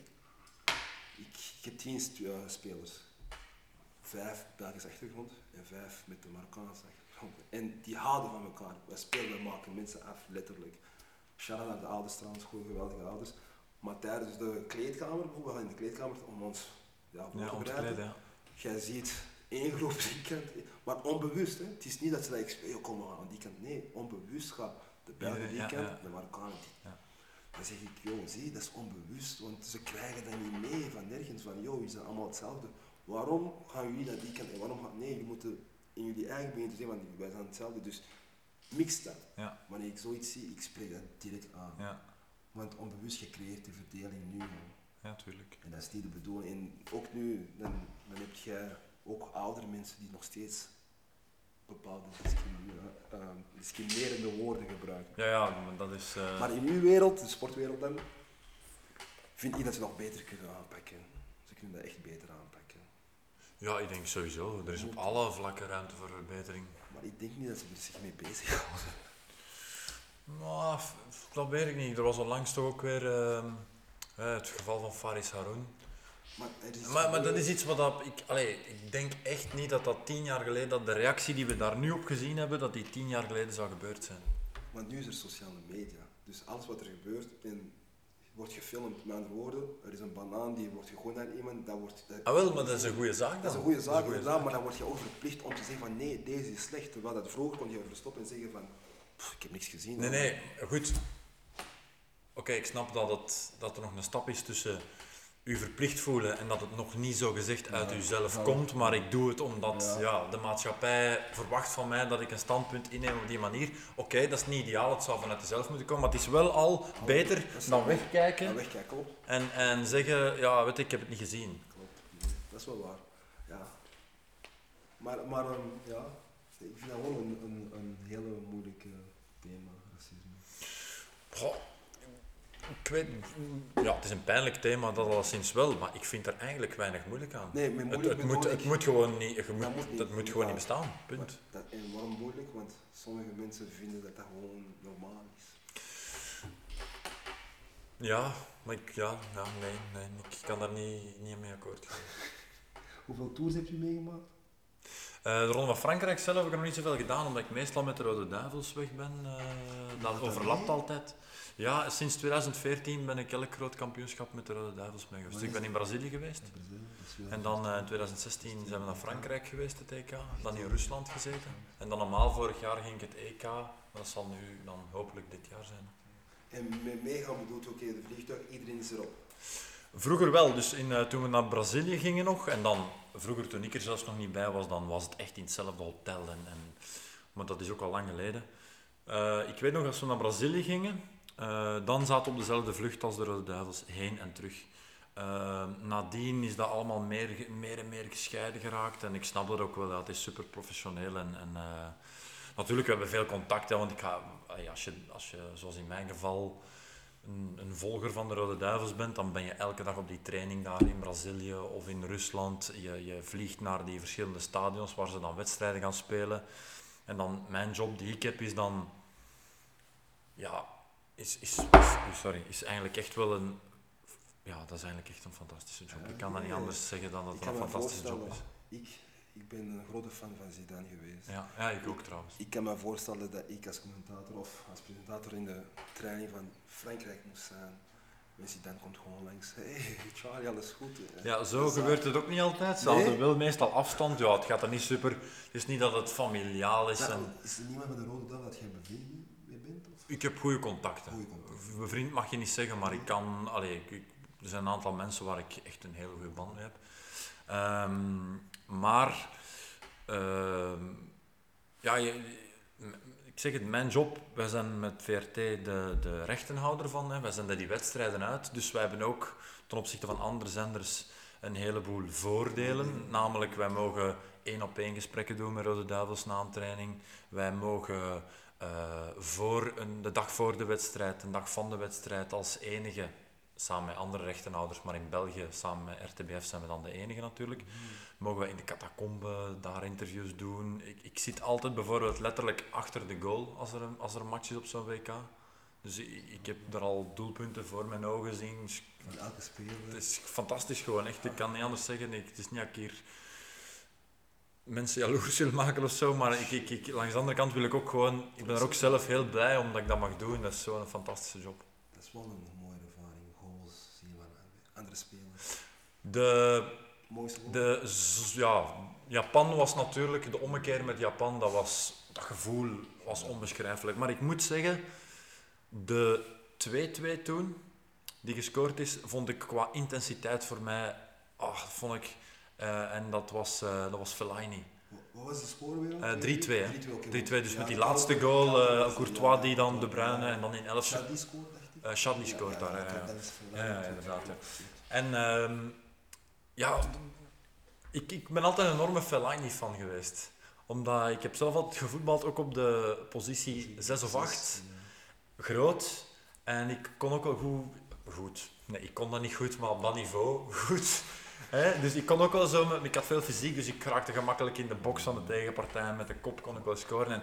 ik, ik heb tien spelers. Vijf Belgische achtergrond en vijf met de Marokkaanse achtergrond. En die houden van elkaar. Wij spelen, maken mensen af, letterlijk. Shout-out naar de ouders trouwens, gewoon geweldige ouders. Maar tijdens de kleedkamer, bijvoorbeeld, we gaan in de kleedkamer om ons ja, Ja, te bereiden. ja. Jij ziet één groep die kant, maar onbewust. Hè? Het is niet dat ze dat "Yo, kom maar aan die kant. Nee, onbewust gaat de Belgen die Marokkanen die. Ja. Dan zeg ik, joh, zie, dat is onbewust, want ze krijgen dat niet mee van nergens. Van, joh, we zijn allemaal hetzelfde. Waarom gaan jullie naar die kant en waarom gaan... Nee, jullie moeten in jullie eigen beginnen te zeggen, want wij zijn hetzelfde. Dus mix dat. Ja. Wanneer ik zoiets zie, ik spreek dat direct aan. Ja, Want onbewust gecreëerd de verdeling nu. ja, tuurlijk. En dat is niet de bedoeling. En ook nu, dan, dan heb je ook oudere mensen die nog steeds bepaalde discriminerende, ehm, discriminerende woorden gebruiken. Ja, ja, maar dat is... eh, Maar in uw wereld, de sportwereld dan, vind ik dat ze nog beter kunnen aanpakken. Ze kunnen dat echt beter aanpakken. Ja, ik denk sowieso. Er is op alle vlakken ruimte voor verbetering. Maar ik denk niet dat ze er zich mee bezighouden. F- dat weet ik niet. Er was onlangs toch ook weer ehm, eh, het geval van Faris Haroun. Maar, Maar, maar dat is iets wat dat, ik, allee, ik denk echt niet dat dat tien jaar geleden, dat de reactie die we daar nu op gezien hebben, dat die tien jaar geleden zou gebeurd zijn. Want nu is er sociale media. Dus alles wat er gebeurt en wordt gefilmd. Met andere woorden, er is een banaan die wordt gegooid naar iemand, dat wordt... dat- Ah wel, maar dat is een goede zaak dan. Dat is een goede zaak, inderdaad, maar dan word je ook verplicht om te zeggen van nee, deze is slecht. Terwijl dat vroeger kon je verstoppen en zeggen van "Pff, ik heb niks gezien. Nee, hoor." nee, goed. Oké, ik snap dat, het, dat er nog een stap is tussen u verplicht voelen en dat het nog niet zo gezegd uit Ja. uzelf Ja. komt, maar ik doe het omdat Ja. ja. de maatschappij verwacht van mij dat ik een standpunt inneem op die manier. Oké, dat is niet ideaal, het zou vanuit jezelf moeten komen, maar het is wel al beter dan wegkijken wegkijken, en, en zeggen, ja, weet je, ik heb het niet gezien. klopt. Dat is wel waar. Ja. Maar, maar ehm, ja, ik vind dat gewoon een, een, een hele moeilijke thema, racisme. Goh, ik weet, ja, het is een pijnlijk thema, dat alleszins wel, maar ik vind er eigenlijk weinig moeilijk aan. Nee, Het, moeilijk het, moet, het moet gewoon niet, je Dat moet, niet. dat moet gewoon niet bestaan, punt. Dat, en waarom moeilijk? Want sommige mensen vinden dat dat gewoon normaal is. Ja, maar ik, ja, ja nee, nee, ik kan daar niet, niet mee akkoord gaan. [LAUGHS] Hoeveel tours heb je meegemaakt? Uh, de Ronde van Frankrijk zelf heb ik nog niet zoveel gedaan, omdat ik meestal met de Rode Duivels weg ben. Uh, dat overlapt altijd. Ja, sinds 2014 ben ik elk groot kampioenschap met de Rode Duivels mee geweest. Dus ik ben in Brazilië geweest. En dan uh, in 2016 zijn we naar Frankrijk geweest, het EK. Dan in Rusland gezeten. En dan normaal vorig jaar ging ik het EK. Dat zal nu dan hopelijk dit jaar zijn. En met meegaan bedoelt oké, de vliegtuig, iedereen is erop? Vroeger wel, dus in, uh, toen we naar Brazilië gingen nog, en dan vroeger toen ik er zelfs nog niet bij was, dan was het echt in hetzelfde hotel. En, en maar dat is ook al lang geleden. Uh, ik weet nog, als we naar Brazilië gingen, uh, dan zaten we op dezelfde vlucht als de Rode Duivels, heen en terug. nadien is dat allemaal meer, meer en meer gescheiden geraakt. En ik snap dat ook wel, dat is super professioneel. En, en natuurlijk, we hebben veel contact, hè, want ik ga, als, je, als je, zoals in mijn geval, een, een, volger van de Rode Duivels bent, dan ben je elke dag op die training daar in Brazilië of in Rusland. Je, je vliegt naar die verschillende stadions waar ze dan wedstrijden gaan spelen. En dan mijn job die ik heb is dan, ja, is, is, is, sorry, is eigenlijk echt wel een, ja, dat is eigenlijk echt een fantastische job. ik kan dat niet anders zeggen dan dat het een fantastische job is. Ik ik ben een grote fan van Zidane geweest. Ja, ja, ik ook trouwens. Ik kan me voorstellen dat ik als commentator of als presentator in de training van Frankrijk moest zijn. En Zidane komt gewoon langs. [LAUGHS] Hey, Charlie, alles goed? Ja, zo gebeurt het ook niet altijd. Ze nee? wel meestal afstand. Ja, het gaat er niet super. Het is niet dat het familiaal is. en... Is er niemand met de rode dag dat jij bent? Of? Ik heb goede contacten. Goeie contacten. Bevriend mag je niet zeggen, maar ik kan. Allee, ik, er zijn een aantal mensen waar ik echt een hele goede band mee heb. Um, maar, uh, ja, je, ik zeg het, mijn job, wij zijn met VRT de, de rechtenhouder van, hè. wij zenden die wedstrijden uit, dus wij hebben ook ten opzichte van andere zenders een heleboel voordelen. Namelijk, wij mogen één op één gesprekken doen met Rode Duivels na een training. Wij mogen uh, voor een, de dag voor de wedstrijd, een dag van de wedstrijd als enige samen met andere rechtenhouders, maar in België samen met RTBF zijn we dan de enige natuurlijk. Mm. Mogen we in de catacombe daar interviews doen. Ik, ik zit altijd bijvoorbeeld letterlijk achter de goal als er een, als er een match is op zo'n WK. Dus ik, ik, heb daar al doelpunten voor mijn ogen gezien. Van elke speler. Het is fantastisch gewoon, echt. Ik kan niet anders zeggen. Ik, het is niet dat ik hier mensen jaloers wil maken of zo, maar ik, ik, ik, langs de andere kant wil ik ook gewoon... Ik ben er ook zelf heel blij omdat ik dat mag doen. Dat is zo'n fantastische job. Dat is wel een andere spelers? De, de, ja, Japan was natuurlijk, de ommekeer met Japan, dat, was, dat gevoel was onbeschrijfelijk. Maar ik moet zeggen, de 2-2 toen, die gescoord is, vond ik qua intensiteit voor mij, ach, vond ik, uh, en dat was, uh, dat was Fellaini. Wat was de score weer? Uh, 3-2. 3-2, dus ja, met die laatste goal, uh, Courtois die dan De Bruyne en dan in 11... Shadley scoort, uh, Shadley scoort daar, ja. Ja, inderdaad. En uh, ja, ik, ik ben altijd een enorme Fellaini fan geweest. Omdat ik heb zelf altijd gevoetbald, ook op de positie 6 of 8. Groot. En ik kon ook wel goed... Goed. Nee, ik kon dat niet goed, maar op dat niveau [LAUGHS] goed. He, dus ik kon ook wel zo, ik had veel fysiek, dus ik raakte gemakkelijk in de box van de tegenpartij. Met de kop kon ik wel scoren. En,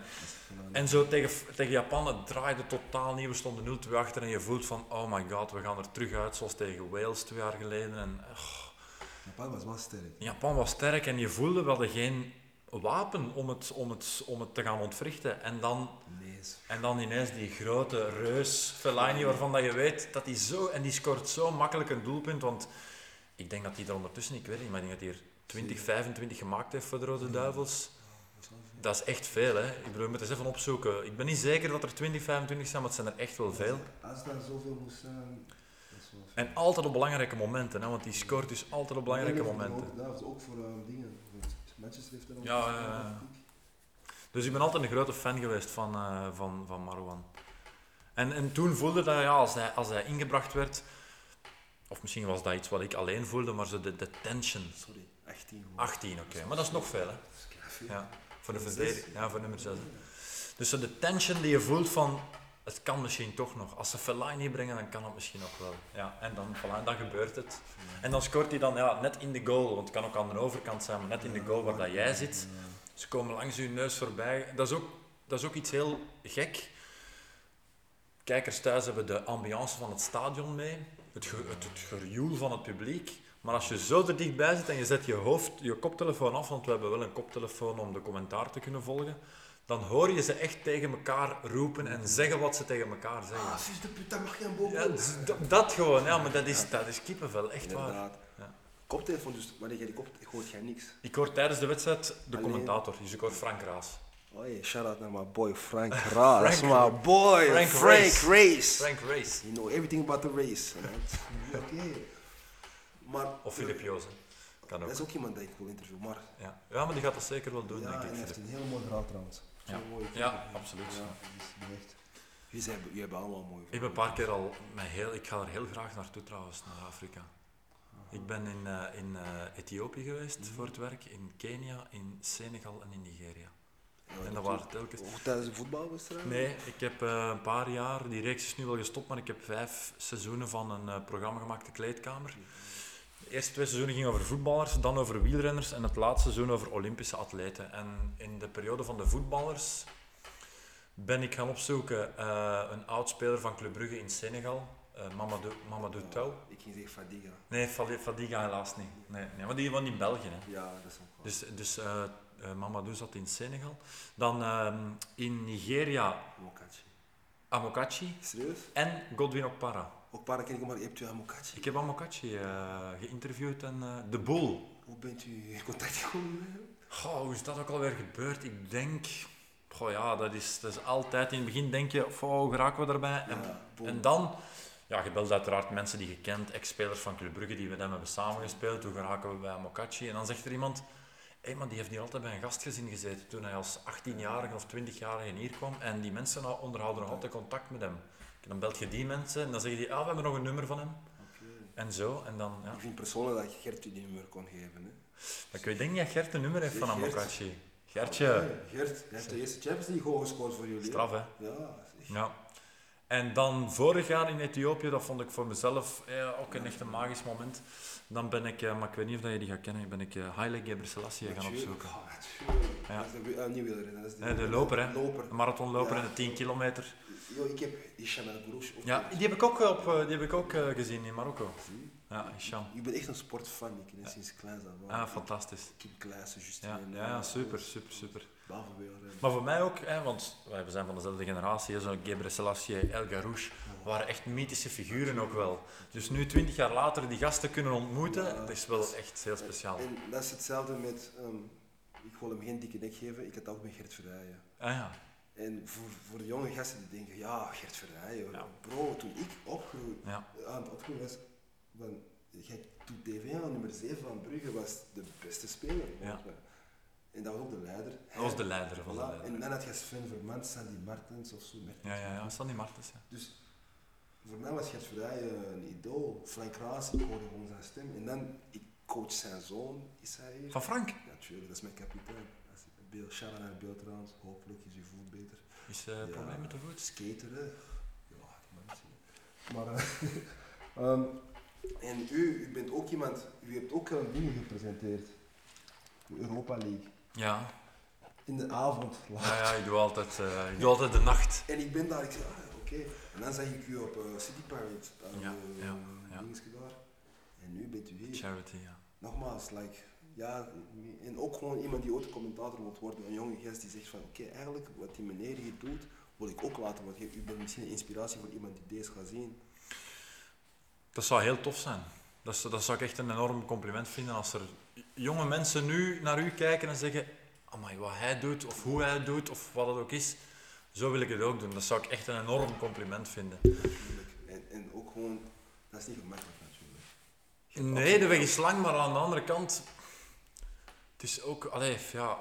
en zo tegen, tegen Japan, het draaide totaal niet. We stonden 0-2 achter en je voelt van, oh my god, we gaan er terug uit, zoals tegen Wales twee jaar geleden. En, oh. Japan was wel sterk. Japan was sterk en je voelde, we hadden geen wapen om het, om het, om het te gaan ontwrichten. En dan, en dan ineens die grote reus, Fellaini, waarvan dat je weet dat hij zo, en die scoort zo makkelijk een doelpunt, want ik denk dat hij er ondertussen, ik weet niet, maar ik denk dat hij er 20, 25 gemaakt heeft voor de Rode Duivels. Dat is echt veel, hè. Ik bedoel, je moet eens even opzoeken. Ik ben niet zeker dat er 20, 25 zijn, maar het zijn er echt wel veel. Als daar zoveel moest zijn... En altijd op belangrijke momenten, hè, want die scoort dus altijd op belangrijke momenten. Dat is ook voor uh, dingen. Manchester heeft er ook. Ja, ja, Dus ik ben altijd een grote fan geweest van, uh, van, van Marwan. En, en toen voelde dat, ja, als hij, als hij ingebracht werd, of misschien was dat iets wat ik alleen voelde, maar zo de, de tension. Sorry, 18. 18, oké. Maar dat is nog veel, hè? Ja, voor de verdediging. Ja, voor nummer 6. Dus zo de tension die je voelt van, het kan misschien toch nog. Als ze Fellaini brengen, dan kan het misschien nog wel. Ja, en dan, voilà, dan gebeurt het. En dan scoort hij dan ja, net in de goal, want het kan ook aan de overkant zijn, maar net in de goal waar dat jij zit. Ze komen langs je neus voorbij. Dat is ook, dat is ook iets heel gek kijkers thuis hebben de ambiance van het stadion mee, het, ge, het, het gejoel van het publiek. Maar als je zo er dichtbij zit en je zet je hoofd, je koptelefoon af, want we hebben wel een koptelefoon om de commentaar te kunnen volgen, dan hoor je ze echt tegen elkaar roepen en zeggen wat ze tegen elkaar zeggen. Ah, fils de puta, mag je een? Ja, dus dat, dat gewoon, ja, maar dat is, dat is kippenvel, echt waar. Inderdaad. Ja. Koptelefoon, dus wanneer jij die kop, hoort jij niks. Ik hoor tijdens de wedstrijd de Alleen- commentator, dus ik hoor Frank Raas. Oh yeah, shout out naar my boy Frank [LAUGHS] Ra. That's Frank- my boy, Frank Frank, Race. Race. Frank Race. You know everything about the race. Oké. Maar Of Filip Jozen. Kan dat is ook iemand die ik wil interviewen. Maar Ja. ja, maar die gaat dat zeker wel doen, ja, denk en ik. hij heeft een heel mooi verhaal trouwens. Ja. Mooi. Ja, absoluut. Ja, echt. Jullie, zijn, jullie hebben allemaal mooi Ik ben een paar keer al met heel, ik ga er heel graag naartoe trouwens, naar Afrika. Ik ben in, eh, in eh, Ethiopië geweest voor het werk, in Kenia, in Senegal en in Nigeria. En dat waren telkens. Of tijdens de voetbalwedstrijd? Nee, ik heb eh, een paar jaar, die reeks is nu wel gestopt, maar ik heb vijf seizoenen van een eh, programma gemaakt, De Kleedkamer. De eerste twee seizoenen gingen over voetballers, dan over wielrenners en het laatste seizoen over Olympische atleten. En in de periode van de voetballers ben ik gaan opzoeken eh, een oud-speler van Club Brugge in Senegal, eh, Mamadou, Mamadou Touw. Ik ging zeggen Fadiga. Nee, Fadi- Fadiga helaas niet. Nee, nee, maar die woont in België. Hè. Ja, dat is ook wel. Dus, dus Mamadou zat in Senegal. Dan ehm, in Nigeria Mokachi. Amokachi Serieus? en Godwin Okpara. Ook paar keer maar je hebt u aan Mokachi. Ik heb Amokachi eh geïnterviewd en eh, de boel. Hoe bent u in contact gekomen met hem? Goh, hoe is dat ook alweer gebeurd? Ik denk, goh ja, dat is, dat is altijd in het begin denk je, "Goh, hoe geraken we daarbij? En, Ja, en dan, ja, je belt uiteraard mensen die je kent, ex-spelers van Club Brugge die met hem hebben samengespeeld. Hoe geraken we bij Amokachi? En dan zegt er iemand, hé, maar die heeft hier altijd bij een gastgezin gezeten toen hij als 18-jarige of 20-jarige hier kwam. En die mensen nou onderhouden nog altijd contact met hem. Dan belt je die mensen en dan zeggen die, ah, we hebben nog een nummer van hem. Oké. En zo, en dan, ja. Ik vind persoonlijk dat Gert u die nummer kon geven. Hè. Maar ik denk niet dat Gert een nummer heeft van. Amokachi. Gertje, Ja, Gert, hij heeft de eerste Champions League goal gescoord voor jullie. straf hè. Ja. Ja. En dan vorig jaar in Ethiopië, dat vond ik voor mezelf eh, ook een echt een magisch moment. Dan ben ik, eh, maar ik weet niet of dat je die gaat kennen, ben ik uh, Haile Gebrselassie gaan Natuurlijk. opzoeken. Ja. Dat is de, wielrenner, dat is de, de loper, hè. loper. Een marathonloper Ja. en de 10 kilometer. Yo, ik heb Isham El Gourouch ook. Ja, die heb ik ook, op, eh, die heb ik ook eh, gezien in Marokko. Ja, Hisham. Ik ben echt een sportfan, ik ken het sinds kleins aan. Ah, fantastisch. Kim Klaassen, Justin. Ja, ja, ja, super, super, super. Maar voor mij ook, hè, want wij we zijn van dezelfde generatie, zo'n Gebre Selassie, El Garouche, waren echt mythische figuren ook wel. Dus nu, twintig jaar later, die gasten kunnen ontmoeten, Ja. dat is wel echt heel speciaal. En dat is hetzelfde met, ehm, ik wil hem geen dikke nek geven, ik had dat ook met Gert Verrijen. Ah ja, En voor, voor de jonge gasten die denken, ja, Gert Verrijen, Ja. bro, toen ik opgroeide, ja. aan het opgroeien was, van, jij doet TV aan nummer 7 van Brugge, was de beste speler. Ja. En dat was ook de leider. Dat was de leider, was de leider. En dan had je Sven Vermand, Sandy Martens of zo. Mertens. Ja, ja, ja, Sandy Martens, ja. Dus voor mij was Gert Verrijen een idool. Frank Raas, ik hoorde gewoon zijn stem. En dan, ik coach zijn zoon, is hij hier. Van Frank? Ja, tuurlijk, dat is mijn kapitein. Beeld, shout naar beeld trouwens. Hopelijk is uw voet beter. Is eh Ja. probleem met de voet? Skater, hè. Ja, mensen. Maar, [LAUGHS] ehm, en u, u bent ook iemand, u hebt ook een dingen gepresenteerd. De Europa League. Ja. In de avond. laat. Ja, ja, ik doe altijd, eh, ik doe altijd de nacht. En ik ben daar, ik zei, ah, oké. En dan zag ik u op eh, City Pirate, aan Ja, ja, ja. daar. En nu bent u hier. Charity, ja. Nogmaals, like, ja, en ook gewoon iemand die ooit commentator moet worden, een jonge gast die zegt van, oké, eigenlijk wat die meneer hier doet, wil ik ook laten, want u bent misschien een inspiratie voor iemand die deze gaat zien. Dat zou heel tof zijn. Dat, dat zou ik echt een enorm compliment vinden als er jonge mensen nu naar u kijken en zeggen: Amai, wat hij doet, of hoe hij het doet, of wat het ook is, zo wil ik het ook doen. Dat zou ik echt een enorm compliment vinden. En, en ook gewoon, dat is niet gemakkelijk natuurlijk. Nee, de weg is lang, maar aan de andere kant, het is ook, allee, ja,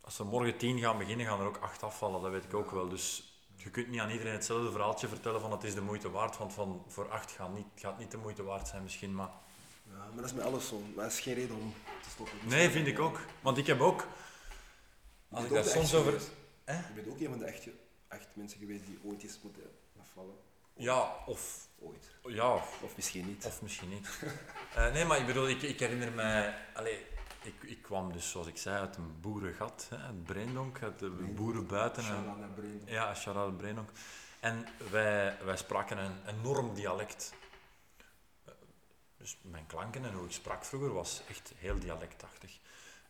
als er morgen tien gaan beginnen, gaan er ook acht afvallen, dat weet ik ook wel. Dus je kunt niet aan iedereen hetzelfde verhaaltje vertellen van het is de moeite waard, want van, voor acht gaat niet, gaat niet de moeite waard zijn misschien, maar... Ja, maar dat is met alles zo. Maar dat is geen reden om te stoppen. Nee, vind ik ook. Want ik heb ook, als ik daar soms over... Hè? Je bent ook een van de echte, echt mensen geweest die ooit eens moeten afvallen. Ja, of, Ooit. ja, Of misschien niet. of misschien niet. [LAUGHS] Eh, nee, maar ik bedoel, ik, ik herinner mij... Allee, ik, ik kwam dus, zoals ik zei, uit een boerengat, hè, uit Breendonk, uit de boeren buiten. en- naar Breda. Ja, shout-out Breendonk. En wij, wij spraken een enorm dialect. Eh, Dus mijn klanken en hoe ik sprak vroeger was echt heel dialectachtig.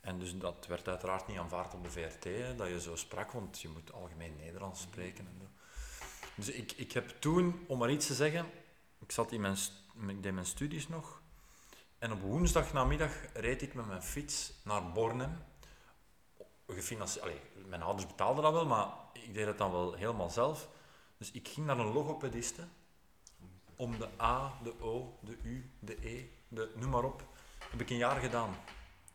En dus dat werd uiteraard niet aanvaard op de VRT, hè, dat je zo sprak, want je moet algemeen Nederlands spreken. En zo. Dus ik, ik heb toen, om maar iets te zeggen, ik, zat in mijn, ik deed mijn studies nog. En op woensdag namiddag reed ik met mijn fiets naar Bornem. Gefinancierd, mijn ouders betaalden dat wel, maar ik deed het dan wel helemaal zelf. Dus ik ging naar een logopediste om de A, de O, de U, de E, de noem maar op. Heb ik een jaar gedaan.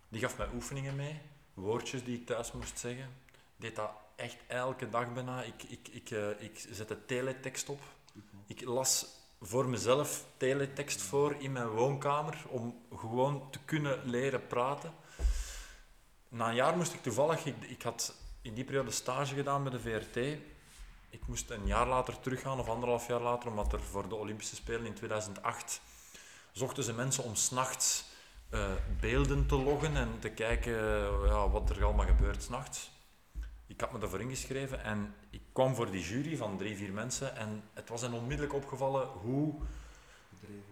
Die gaf mij oefeningen mee, woordjes die ik thuis moest zeggen. Deed dat echt elke dag bijna. Ik, ik, ik, eh, ik zette teletext op. Ik las voor mezelf teletext voor in mijn woonkamer om gewoon te kunnen leren praten. Na een jaar moest ik toevallig, ik, ik had in die periode stage gedaan bij de VRT. Ik moest een jaar later teruggaan, of anderhalf jaar later, omdat er voor de Olympische Spelen in 2008 zochten ze mensen om s'nachts eh beelden te loggen en te kijken eh, ja, wat er allemaal gebeurt s'nachts. Ik had me daarvoor ingeschreven en ik kwam voor die jury van drie, vier mensen en het was hen onmiddellijk opgevallen hoe,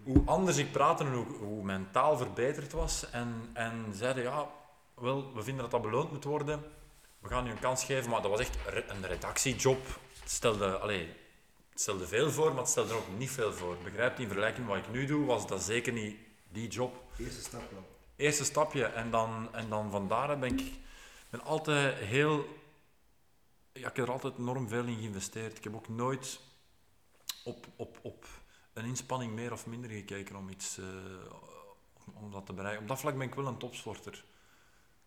hoe anders ik praatte en hoe, hoe mijn taal verbeterd was. En, en zeiden, ja, wel, we vinden dat dat beloond moet worden. We gaan u een kans geven, maar dat was echt een redactiejob. Het stelde, allee, het stelde veel voor, maar het stelde er ook niet veel voor. Begrijpt, in vergelijking met wat ik nu doe, was dat zeker niet die job Eerste stap wel. eerste stapje en dan, en dan van daaruit ben ik ben altijd heel... Ja, ik heb er altijd enorm veel in geïnvesteerd. Ik heb ook nooit op, op, op een inspanning meer of minder gekeken om iets... eh, om, dat te bereiken. Op dat vlak ben ik wel een topsporter.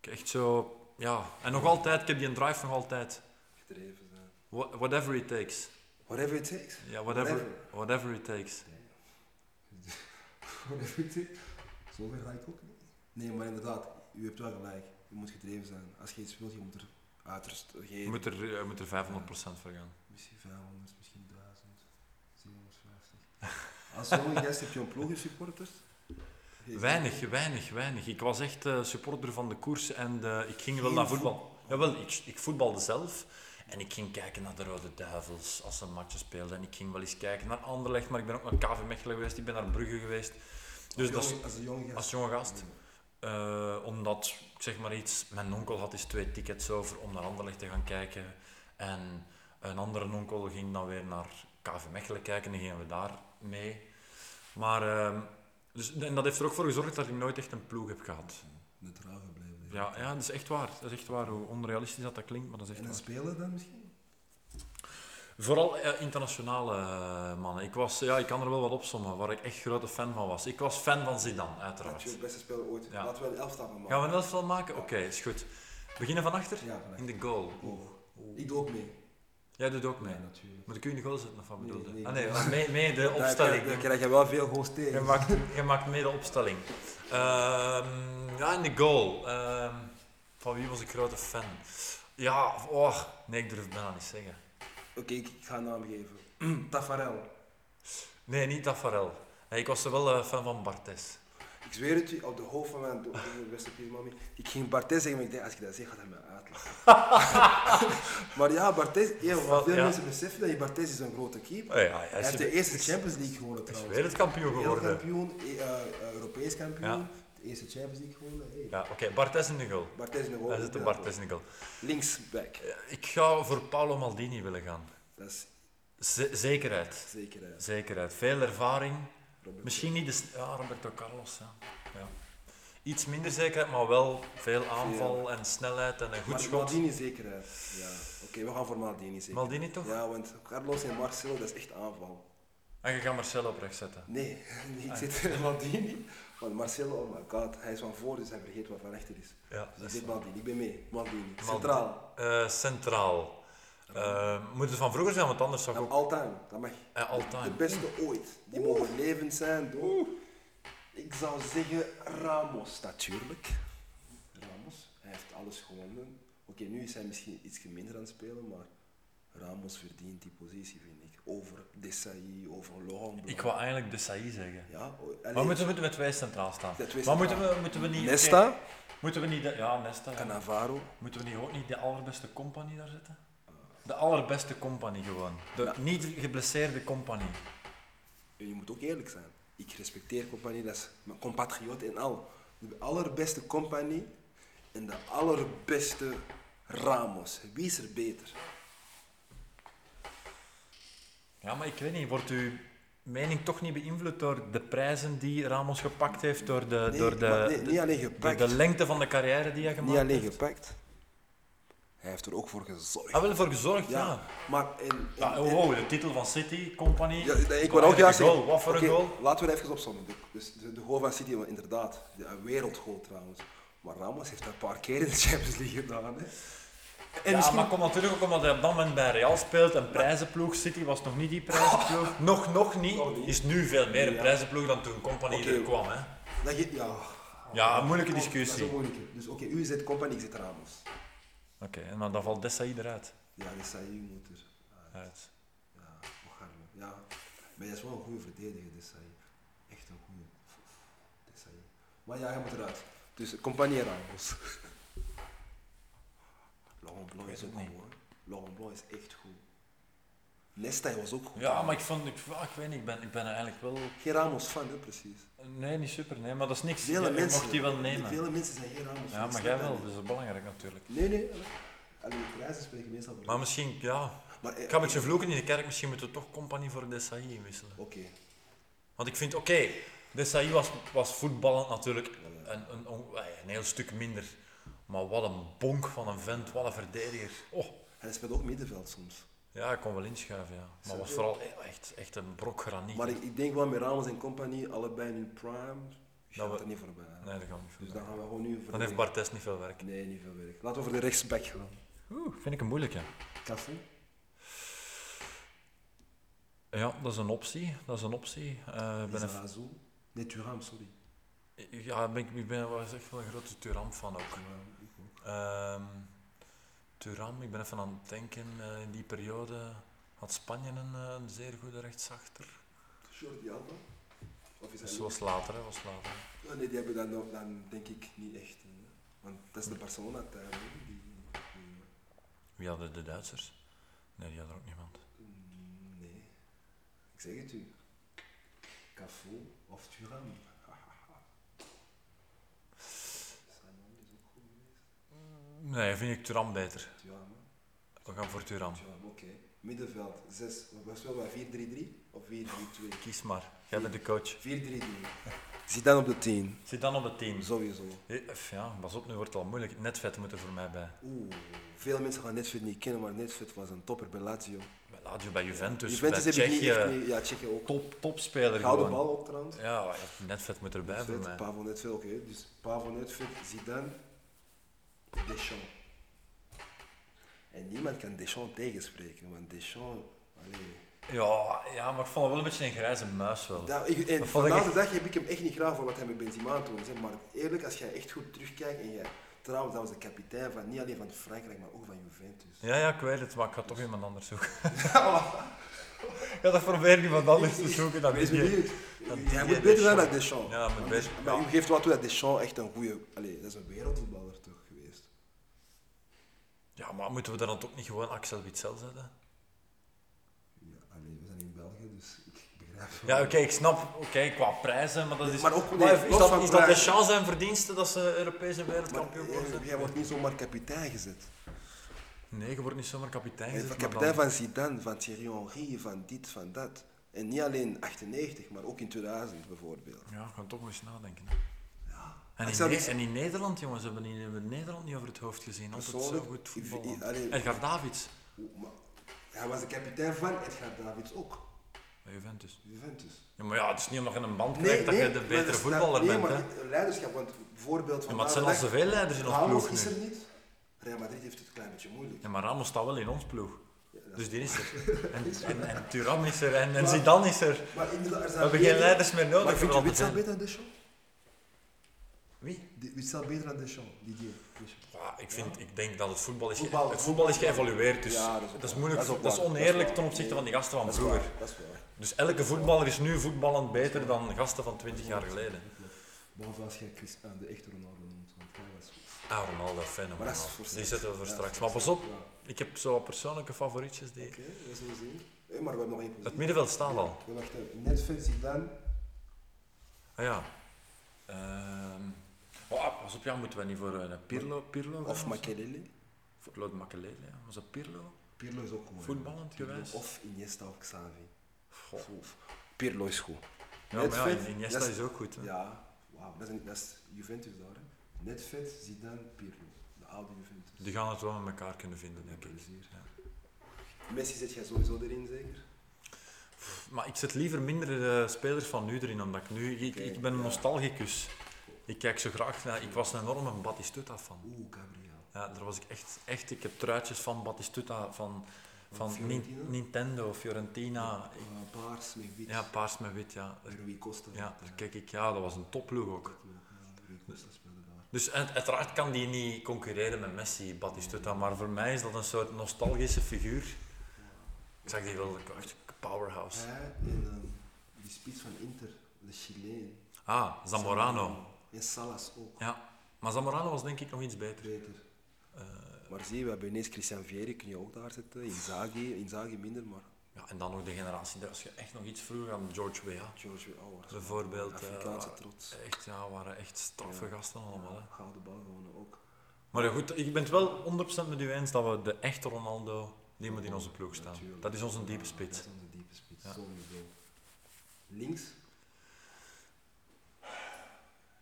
Ik echt zo... Ja, en nog altijd, ik heb die drive nog altijd. Gedreven zijn. Wha- Whatever it takes. Whatever it takes. Ja, whatever, whatever it takes. Whatever it takes. Zo ver ga ik ook niet. Nee, maar inderdaad, u hebt wel gelijk. Je moet gedreven zijn. Als je iets wilt, je moet er uiterst Je geven. moet er, je moet er 500% voor gaan. Misschien 500, misschien 1000, 750. [LAUGHS] Als jonge gast heb je een ploegensupporters? Weinig, weinig, weinig. Ik was echt eh, supporter van de koers en de- ik ging wel naar voetbal. Jawel, ik, ik voetbalde zelf en ik ging kijken naar de Rode Duivels als ze een matje speelden. En ik ging wel eens kijken naar Anderlecht, maar ik ben ook naar KV Mechelen geweest, ik ben naar Brugge geweest. Dus dat is als een jonge gast. als jonge gast. Eh, omdat, ik zeg maar iets, mijn onkel had eens twee tickets over om naar Anderlecht te gaan kijken. En een andere onkel ging dan weer naar KV Mechelen kijken en dan gingen we daar mee. Maar, ehm, dus, en dat heeft er ook voor gezorgd dat ik nooit echt een ploeg heb gehad. Neutraal gebleven. Ja, ja, dat is echt waar. Dat is echt waar. Hoe onrealistisch dat, dat klinkt, maar dat is En echt dan waar. spelen dan misschien? Vooral eh, internationale eh, mannen. Ik, was, ja, ik kan er wel wat opzommen waar ik echt grote fan van was. Ik was fan van Zidane, uiteraard. Natuurlijk, beste speler ooit. Ja. Laten we een elftal maken. Gaan we een elftal maken? Oké, is goed. Beginnen van achter? Ja. In de goal. Oeh. Ik doe ook mee. Jij doet ook mee. Ja, natuurlijk. Moet ik u in de goal zetten of wat Nee, bedoel je? nee. Ah nee, maar mee, mee de [LAUGHS] opstelling. Daar krijg je wel veel goals Je tegen. maakt, je maakt mee de opstelling. Ehm, ja, in de goal. Ehm, van wie was ik grote fan? Ja, oh, nee, ik durf het bijna niet zeggen. Oké, ik, ga een naam geven. [CLEARS THROAT] Tafarel. Nee, niet Tafarel. Ik was wel eh, fan van Bartes. Ik zweer het u, op de hoofd van mijn mijn [LAUGHS] beste mami. Ik ging Barthes zeggen, maar ik denk, als ik dat zeg, gaat hij me uitlachen. [LAUGHS] maar ja, Barthes, ja, veel ja. mensen beseffen dat je Barthes is een grote keeper. Oh ja, hij Hij is, heeft de eerste Champions League gewonnen is trouwens. wereldkampioen geworden. Wereldkampioen, eh, eh, Europees kampioen, Ja. De eerste Champions League gewonnen. Hey. Ja, oké, Bartes in de goal. Barthes in de Hij zit de Bartes in de goal. Linksback, Eh, Ik ga voor Paolo Maldini willen gaan. dat is zekerheid. zeker. hè. Zekerheid. Veel ervaring. Robert. Misschien niet de... Ja, Roberto Carlos, ja. ja. Iets minder zekerheid, maar wel veel aanval en snelheid en een goed Maar schot. Maldini zekerheid. Ja, oké, we gaan voor Maldini zeker. Maldini toch? Ja, want Carlos en Marcelo, dat is echt aanval. En je gaat Marcelo op rechts zetten. Nee, [LAUGHS] ik Ah. zit in Maldini. Want Marcelo, oh my god, hij is van voor, dus hij vergeet wat van achter is. Ja, Dus dat ik Maldini, ik ben mee. Maldini. Centraal. Eh, centraal. Eh, moet het van vroeger zijn, want anders zou ik ook... time, dat mag. All De beste ooit. Die mogen levend zijn door. Ik zou zeggen Ramos natuurlijk. Ramos, hij heeft alles gewonnen. Oké, nu is hij misschien iets minder aan het spelen, maar Ramos verdient die positie, vind ik. Over Desailly, over Laurent Blanc. Ik wou eigenlijk de Saï zeggen. Ja, Maar moeten we met twee centraal staan? Maar moeten we, moeten we niet... Nesta, Moeten we niet... De, ja, Nesta. ja. Cannavaro. Moeten we niet ook niet de allerbeste compagnie daar zetten? De allerbeste compagnie gewoon. De Ja. niet geblesseerde compagnie. En je moet ook eerlijk zijn. Ik respecteer compagnie, dat is mijn compatriot en al. De allerbeste compagnie en de allerbeste Ramos. Wie is er beter? Ja, maar ik weet niet, wordt uw mening toch niet beïnvloed door de prijzen die Ramos gepakt heeft, door de, Nee, door de, nee, de- niet alleen de, gepakt. de lengte van de carrière die hij gemaakt Niet alleen heeft? gepakt. Hij heeft er ook voor gezorgd. Hij wel voor gezorgd, ja. ja. Maar en, Ja, oh, de titel van City, Company. Ja, ik wil ook juist zeggen- Wat voor een goal. Laten we even opzommen. De, dus de, de goal van City, inderdaad, de, een wereldgoal trouwens. Maar Ramos heeft dat een paar keer in de Champions League gedaan. Hè. En ja, misschien, maar komt natuurlijk ook omdat hij op dat moment bij Real speelt. Een prijzenploeg. City was nog niet die prijzenploeg. Nog, nog niet. Nog niet. Is nu veel meer een Ja. prijzenploeg dan toen Company er kwam. Hè. dat je, ja, Ja, een moeilijke Dat is discussie. moeilijke. Dus oké, u zit compagnie, ik zit Ramos. Oké, en dan dan valt Desailly eruit. Ja, u moet er. ah, Uit. Ja, Ogarme. Ja, maar hij is wel een goede verdediger, hij echt een goede. Hij. Maar ja, hij moet eruit. Dus compagnie en Ramos. [LAUGHS] Laurent Blanc is ook goed, hoor. Laurent Blanc is echt goed. Nesta was ook goed. Ja, maar ik vond, ik, ja, ik weet niet, ik ben, ik ben er eigenlijk wel... Geen Ramos fan, hè, precies. Nee, niet super, nee, maar dat is niks. Vele Je mensen. mocht die wel nemen. Vele mensen zijn geen Ramos Ja, maar jij wel, dus dat is belangrijk natuurlijk. Nee, nee. Alleen de prijzen spreken meestal voor Maar misschien, ja, Maar, eh, ik ga een beetje vloeken in de kerk, misschien moeten we toch Compagnie voor Desailly inwisselen. Oké. Want ik vind, oké, Desailly was, was voetballend natuurlijk een, een, een, een heel stuk minder. Maar wat een bonk van een vent, wat een verdediger. Oh, Hij speelt ook middenveld soms. ja, hij kon wel inschuiven, ja. Maar was vooral echt, echt een brok graniet. Maar ik, ik denk wel met Ramos en compagnie, allebei in hun prime, gaat we- er niet voorbij. Nee, dat gaat niet Dus veel. dan gaan we gewoon nu voor Dan heeft Bartes niet veel werk. Nee, niet veel werk. Laten we voor de rechtsback gaan. Oeh, vind ik een moeilijke. Café? Ja, dat is een optie. Dat is een optie. Ik ben even- Lizarazu? Nee, Thuram, sorry. ja, ben ik, ik ben was echt wel een grote Turam fan ook. Thuram, ook. Ehm Thuram, ik ben even aan het denken, eh, in die periode had Spanje een, eh, een zeer goede rechtsachter. Jordi Alba? Of is Dus hij was later, hè, was later. Oh, nee, die hebben dan, nog- dan denk ik niet echt. hè. Want dat is de Barcelona-tijd. Die, die- Wie hadden de Duitsers? Nee, die hadden ook niemand. Mm, Nee. Ik zeg het u. Cafu of Thuram. Simon is ook goed geweest. Nee, vind ik Thuram beter. Thuram, hè? We gaan voor Thuram. Thuram, oké. Middenveld, 6. Wat spelen wij? 4-3-3 of 4-3-2? Kies maar. Jij bent de coach. 4-3-3. Zit dan op de 10. Zit dan op het team. Sowieso. Ja, pas op, nu wordt het al moeilijk. Netvet moet er voor mij bij. Oeh, veel mensen gaan Netfit niet kennen, maar Netfit was een topper bij Lazio. Bij Lazio, bij Juventus, Juventus bij niet Tsjechië. echt mee. Ja, Tsjechië ook. Top, topspeler Gouden bal ook trouwens. Ja, Netvet moet erbij voor mij. Pavo Netfit, oké. Dus Pavo Netfit, Zidane, Deschamps. En niemand kan Deschamps tegenspreken, want Deschamps... Allee. Ja, ja, maar ik vond het wel een beetje een grijze muis wel. Dat, ik, en vandaag de dag heb ik hem echt niet graag voor wat hij met Benzema aan doet. Maar eerlijk, als jij echt goed terugkijkt en jij... Trouwens, dat was de kapitein van niet alleen van Frankrijk, maar ook van Juventus. Ja, ja, ik weet het, maar ik ga toch iemand anders zoeken. ja, dat probeer iemand anders te zoeken dat Hij die moet beter zijn dan Deschamps. Ja, Maar u geeft wel toe dat Deschamps echt een goede... Allee, dat is een wereldvoetballer toch. Ja, maar moeten we daar dan toch niet gewoon Axel Witsel zetten? Ja, allee, we zijn in België, dus ik begrijp Ja, oké, ik snap, oké, qua prijzen, maar dat is... Maar ook- nee, is dat, is dat de chance en verdienste dat ze Europese wereldkampioen eh, worden? jij wordt niet zomaar kapitein gezet. Nee, je wordt niet zomaar kapitein gezet, kapitein dan- van Zidane, van Thierry Henry, van dit, van dat. En niet alleen 98, maar ook in 2000 bijvoorbeeld. Ja, we gaan toch nog eens nadenken. En in, Ne- en in Nederland, jongens, hebben we in Nederland niet over het hoofd gezien. Altijd zo goed allee- Edgar Davids, Maar hij was de kapitein van Edgar Davids ook, bij Juventus. Juventus. Ja, maar ja, het is niet omdat je een band krijgt dat je de maar betere voetballer nee, bent. maar Hè. leiderschap, want bijvoorbeeld Ja, van maar het zijn al zoveel leiders in ons Ramos ploeg is er niet. Real Madrid heeft het een klein beetje moeilijk. Ja, maar Ramos staat wel in ons ploeg. Ja, Dus die is er. [LAUGHS] En, en, en Thuram is er en, en Zidane is er. Maar er We hebben geen leiders meer nodig Maar vind je zijn. beter dan Deschamps? Wie? Die- Witsel beter dan Deschamps? Didier. Deschamps. Ja, ik, vind, ik denk dat het voetbal is, Voetbal- het voetbal is geëvolueerd. Dus Ja, dat is dat moeilijk. Dat is ook Dat is waar. Dat is oneerlijk ten opzichte van die gasten van vroeger. waar, dat is waar. Dus elke voetballer is nu voetballend beter dan gasten van 20 jaar geleden. Behalve als jij Chris, ah, de echte Ronaldo noemt, want hij was Ah, Ronaldo, Maar fenomenaal. dat is voor Die zetten we voor Ja, straks. Maar pas op, ik heb zo persoonlijke favorietjes. Die... Oké, dat zullen we zien. Hé, maar we hebben nog één positie. Het middenveld staat al. Ja, wacht even. Net fit Zidane. Ah ja. Ehm oh, pas op, ja, moeten we niet voor een Pirlo, Pirlo gaan Of? Makelele. Voor Claude Makelele, ja. Was dat Pirlo? Pirlo is ook goed. Voetballend Pirlo. geweest? Of Iniesta of Xavi. Of- Pirlo is goed. Ja, Net maar ja, Iniesta is- is ook goed. Hè. Ja, wauw. Dat, dat is Juventus daar. Hè. Net fit, Zidane, Pirlo. De oude Juventus. Die gaan het wel met elkaar kunnen vinden, denk ik. Plezier. Ja. Messi zet jij sowieso erin, zeker? Maar ik zet liever minder eh, spelers van nu erin, omdat ik nu... Ik, ik ben een ja. nostalgicus. Ik kijk zo graag naar... Ik was een enorme Batistuta fan. Oeh, Gabriel. Ja, daar was ik echt... echt ik heb truitjes van Batistuta, van, van Fiorentina? Nintendo, Fiorentina. Ik- Uh, paars met wit. ja, paars met wit, ja. Rui Costa. Ja, daar kijk ik... Ja, dat was een topploeg ook. Ja, Rui Costa speelde daar. Dus uit- uiteraard kan die niet concurreren met Messi, Batistuta, maar voor mij is dat een soort nostalgische figuur. Ik zag die wel echt powerhouse. Hij en ehm, die spits van Inter, de Chileen. Ah, Zamorano. En Salas ook. Ja, maar Zamorano was denk ik nog iets beter. Beter. Eh, Maar zie we hebben ineens Christian Vieri, kun je ook daar zetten. Inzaghi, Inzaghi minder, maar ja, en dan nog de generatie, als je echt nog iets vroeger aan George Weah. George weer ouder. Bijvoorbeeld, Afrikaanse eh, trots. Echt, ja, waren echt straffe Ja. gasten allemaal. Hè. Gouden bal gewoon ook. Maar ja, goed, ik ben het wel 100% met u eens dat we de echte Ronaldo, die moet in onze ploeg staan. Natuurlijk. Dat is onze diepe Ja, spits. Dat is onze diepe spits, Ja. sowieso. Links,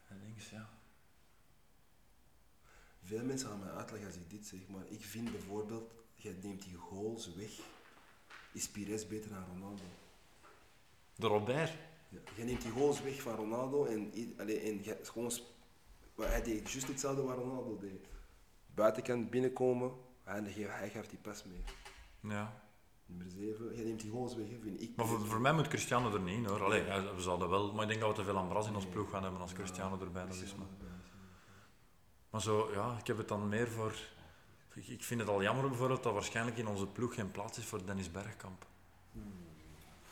En links, ja. veel mensen gaan mij uitleggen als ik dit zeg, maar ik vind bijvoorbeeld, jij neemt die goals weg, is Pires beter dan Ronaldo. De Robert. Ja. Je neemt die goals weg van Ronaldo en, allee, en gewoon, hij deed juist hetzelfde wat Ronaldo deed. Buitenkant binnenkomen, hij, hij gaf die pas mee. Ja. Nummer 7, je neemt die goals weg, hè, vind ik. Maar voor, voor mij moet Cristiano er niet in hoor. Allee, ja, we zouden wel, maar ik denk dat we te veel Ambras in ons ploeg gaan hebben als Cristiano erbij nog is. Maar, maar zo, ja, ik heb het dan meer voor. Ik vind het al jammer bijvoorbeeld dat waarschijnlijk in onze ploeg geen plaats is voor Dennis Bergkamp.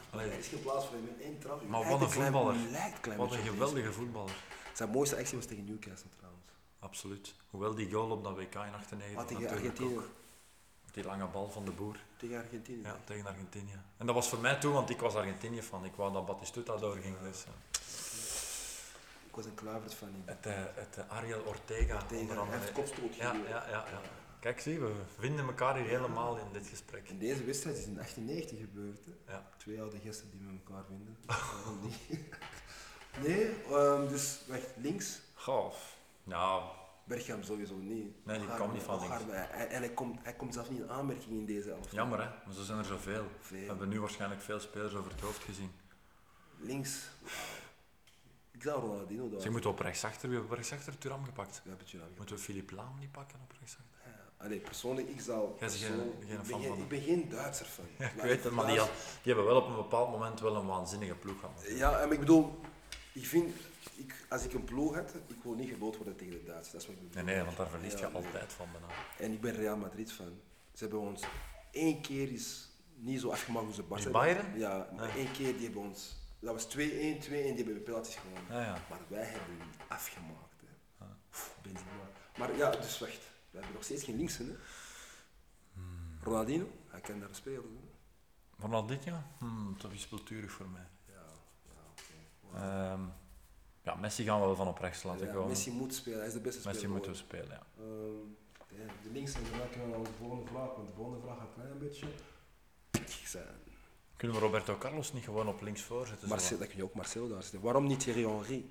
Allee, Er is geen plaats voor hem in één trap. Maar wat een voetballer. klein wat een geweldige voetballer. Zijn mooiste actie was tegen Newcastle trouwens. Absoluut. Hoewel die goal op dat WK in 98 Ah, tegen natuurlijk Argentinië. Die lange bal van de boer. Tegen Argentinië. Ja, tegen Argentinië. En dat was voor mij toen, want ik was Argentinië van. Ik wou dat Batistuta doorging. Dus, ja. Ik was een kluivert van hem. Het, eh, het eh, Ariel Ortega, Tegen onder hij andere. heeft kopstoot Ja, ja, ja, ja. Kijk, zie, we vinden elkaar hier helemaal in dit gesprek. En deze wedstrijd is in 1890 gebeurd. Hè. Ja. Twee oude gasten die met elkaar vinden. Waarom [LAUGHS] niet? nee, ehm, dus weg links. Goh, nou, Bergkamp sowieso niet. Nee, die komt niet van links. En hij komt, hij komt zelfs niet in aanmerking in deze elftal. jammer hè, maar zo zijn er zoveel. Veel. We hebben nu waarschijnlijk veel spelers over het hoofd gezien. Links. Ik zou Ronaldinho daar. Dus je moet op rechtsachter, wie hebben op rechtsachter Turam gepakt? Ja, beetje raar. Moeten we Philippe Laam niet pakken op rechtsachter? Ja, Allee, persoonlijk, ik zou... Jij bent geen- geen ik, ben fan van ik ben geen Duitser fan. [LAUGHS] Ja, ik weet het, maar die, had- die hebben wel op een bepaald moment wel een waanzinnige ploeg gehad. Ja, en ik bedoel, ik vind, ik, als ik een ploeg had, ik wil niet gedood worden tegen de Duitsers. Dat is wat ik bedoel. Nee, nee, want daar verliest Ja, je altijd van bijna. En ik ben Real Madrid fan. Ze hebben ons één keer is niet zo afgemaakt hoe ze Barca Die hebben. Bayern? Ja, maar Ja. één keer die hebben ons... Dat was 2-1, 2-1, die hebben we penalties gewonnen. Ja, ja. Maar wij hebben afgemaakt. Hè. Ah. Pff, Benzema. Maar ja, dus wacht. We hebben nog steeds geen linksen. Hè. Hmm. Ronaldinho, hij kan daar spelen. Ronaldinho? Hmm, dat is wispelturig voor mij. Ja. Ehm, ja, Messi gaan we wel van op rechts laten Ja. Messi moet spelen, hij is de beste Messi speler. moeten we ooit. spelen, ja. Ehm, ja, de links en daarna kunnen we naar de volgende vraag, want de volgende vraag gaat mij een beetje zijn. Kunnen we Roberto Carlos niet gewoon op links voorzetten? Marcel, dan kun je ook Marcelo daar zetten. Waarom niet Thierry Henry?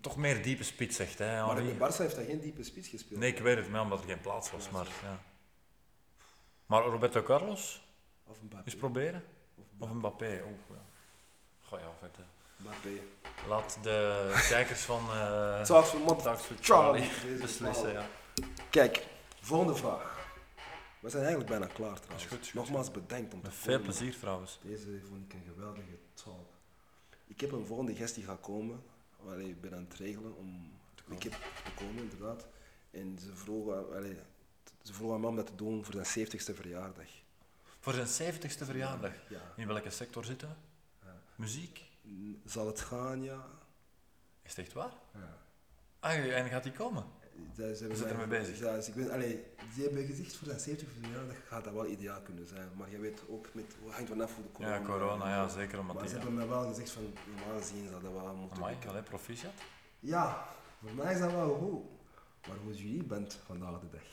Toch meer diepe spits, zegt hij. Maar bij Barça heeft hij geen diepe spits gespeeld. Nee, ik weet het, maar omdat er geen plaats was. Maar, ja. maar Roberto Carlos, Of Mbappé. eens proberen. Of Of Mbappé. Oh, ja. Goh, ja, vet, hè. Mbappé. Laat de kijkers van uh, Charlie. Beslissen. Ja. Kijk, volgende vraag. We zijn eigenlijk bijna klaar trouwens. Goed, goed. Nogmaals bedankt om te Met veel komen. plezier trouwens. Deze vond ik een geweldige talk. Ik heb een volgende gast die gaat komen. Allee, ik ben aan het regelen om ik heb te komen, inderdaad. En ze vroegen, allee, ze vroegen aan me om dat te doen voor zijn 70ste verjaardag. Voor zijn 70ste verjaardag. Ja. In welke sector zitten. Muziek? Zal het gaan, ja? Is het echt waar? ja. Ah, en gaat die komen? Zij zijn We zitten ermee bezig. Ja, dus ik ben, allee, die hebben gezegd voor zijn 70 verjaardag gaat dat wel ideaal kunnen zijn. Maar je weet ook, met, het hangt vanaf hoe de corona... Ja, corona, ja, zeker. Omdat Maar die, ze ja. hebben mij wel gezegd van, normaal gezien zou dat wel moeten Amai, allee, proficiat. Ja, voor mij is dat wel goed. Maar hoe jullie band vandaag de dag?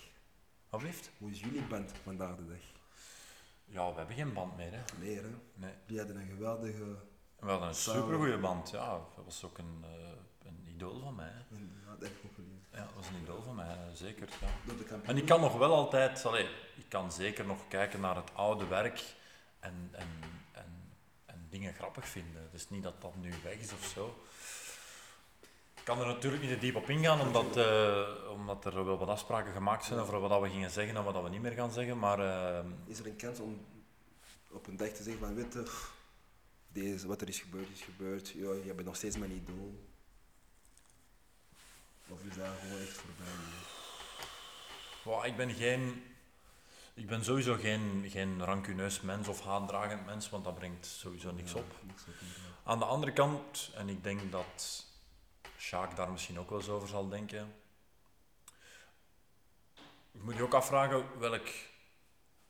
Alsjeblieft. Hoe is jullie band vandaag de dag? Ja, we hebben geen band meer, hè. Meer, hè? Nee. Jullie hadden een geweldige... We hadden een supergoeie band, ja. Dat was ook een, eh, een idool van mij. Ja, dat heb ik ook gelezen. Ja, dat was een idool van mij, eh, zeker. Ja. En ik kan nog wel altijd, allee, ik kan zeker nog kijken naar het oude werk en, en, en, en dingen grappig vinden. Dus niet dat dat nu weg is of zo. Ik kan er natuurlijk niet te diep op ingaan, omdat, eh, omdat er wel wat afspraken gemaakt zijn over wat we gingen zeggen en wat we niet meer gaan zeggen. Maar Is er een kans om op een dag te zeggen van, pff, deze, wat er is gebeurd, is gebeurd. Ja, je bent nog steeds mijn idool. Of is dat gewoon echt voorbij? Wow, ik ben geen. Ik ben sowieso geen, geen rancuneus mens of haatdragend mens, want dat brengt sowieso niks Ja, op. Niks op inderdaad. Aan de andere kant, en ik denk dat Sjaak daar misschien ook wel eens over zal denken. Je moet je ook afvragen welk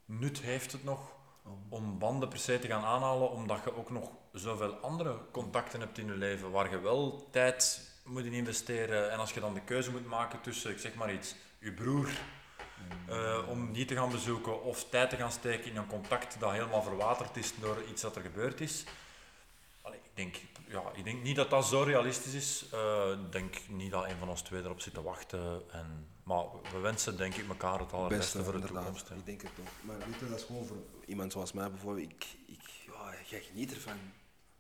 nut heeft het nog Om- om banden per se te gaan aanhalen, omdat je ook nog zoveel andere contacten hebt in je leven waar je wel tijd moet in investeren. En als je dan de keuze moet maken tussen, ik zeg maar iets, je broer eh, om die te gaan bezoeken of tijd te gaan steken in een contact dat helemaal verwaterd is door iets dat er gebeurd is. Allee, ik, denk, ja, ik denk niet dat dat zo realistisch is. Eh, Ik denk niet dat een van ons twee erop zit te wachten. En, maar we wensen denk ik elkaar het allerbeste voor de inderdaad. toekomst. hè. Ik denk het ook. Maar weet je, dat is gewoon voor iemand zoals mij bijvoorbeeld. Ik, ik, ja, jij geniet ervan.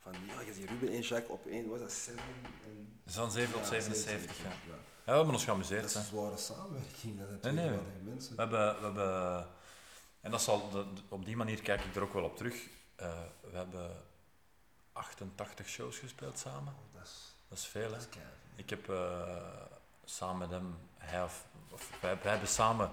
Van, ja, je ziet Ruben en Jacques op één, was dat 7? En, Het is van 7 tot ja, 77, ja. ja. Ja, we hebben ons Dat geamuseerd. is hè. een zware samenwerking. Dat Nee, nee. mensen. We hebben, we hebben, en dat zal, dat- op die manier kijk ik er ook wel op terug. Eh, we hebben 88 shows gespeeld samen. Dat is, Dat is veel, hè? dat is keiveel. Ik heb eh, samen met hem, hij of, of wij, wij hebben samen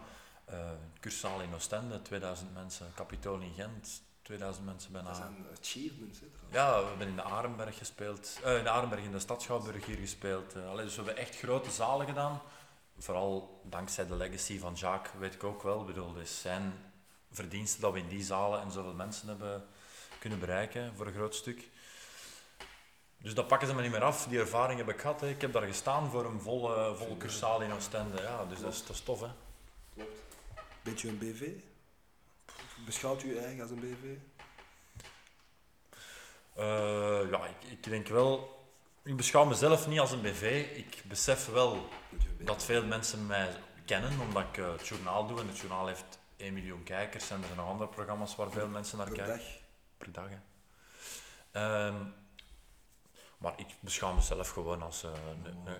uh, Cursaal in Oostende, 2000 mensen, Capitool in Gent, 2000 mensen bijna. Dat zijn achievements. Hè. Ja, we hebben in de Arenberg gespeeld, eh, in de Arenberg in de Stad Schouwburg hier gespeeld. eh. Allee, dus we hebben echt grote zalen gedaan. Vooral dankzij de legacy van Jacques, weet ik ook wel. Bedoel, is zijn verdienste dat we in die zalen en zoveel mensen hebben kunnen bereiken, voor een groot stuk. Dus dat pakken ze me niet meer af. Die ervaring heb ik gehad. Hè. Ik heb daar gestaan voor een volle, volle cursaal in Oostende. Ja, dus dat is, dat is tof, hè. Klopt. Bent u een BV? Beschouwt u eigen als een BV? Eh, ja, ik, ik denk wel... Ik beschouw mezelf niet als een BV. Ik besef wel dat veel mensen mij kennen, omdat ik eh, het journaal doe. En het journaal heeft 1 miljoen kijkers. En er zijn nog andere programma's waar veel mensen naar Per kijken. dag. Per dag, hè. Ehm, maar ik beschouw mezelf gewoon als eh,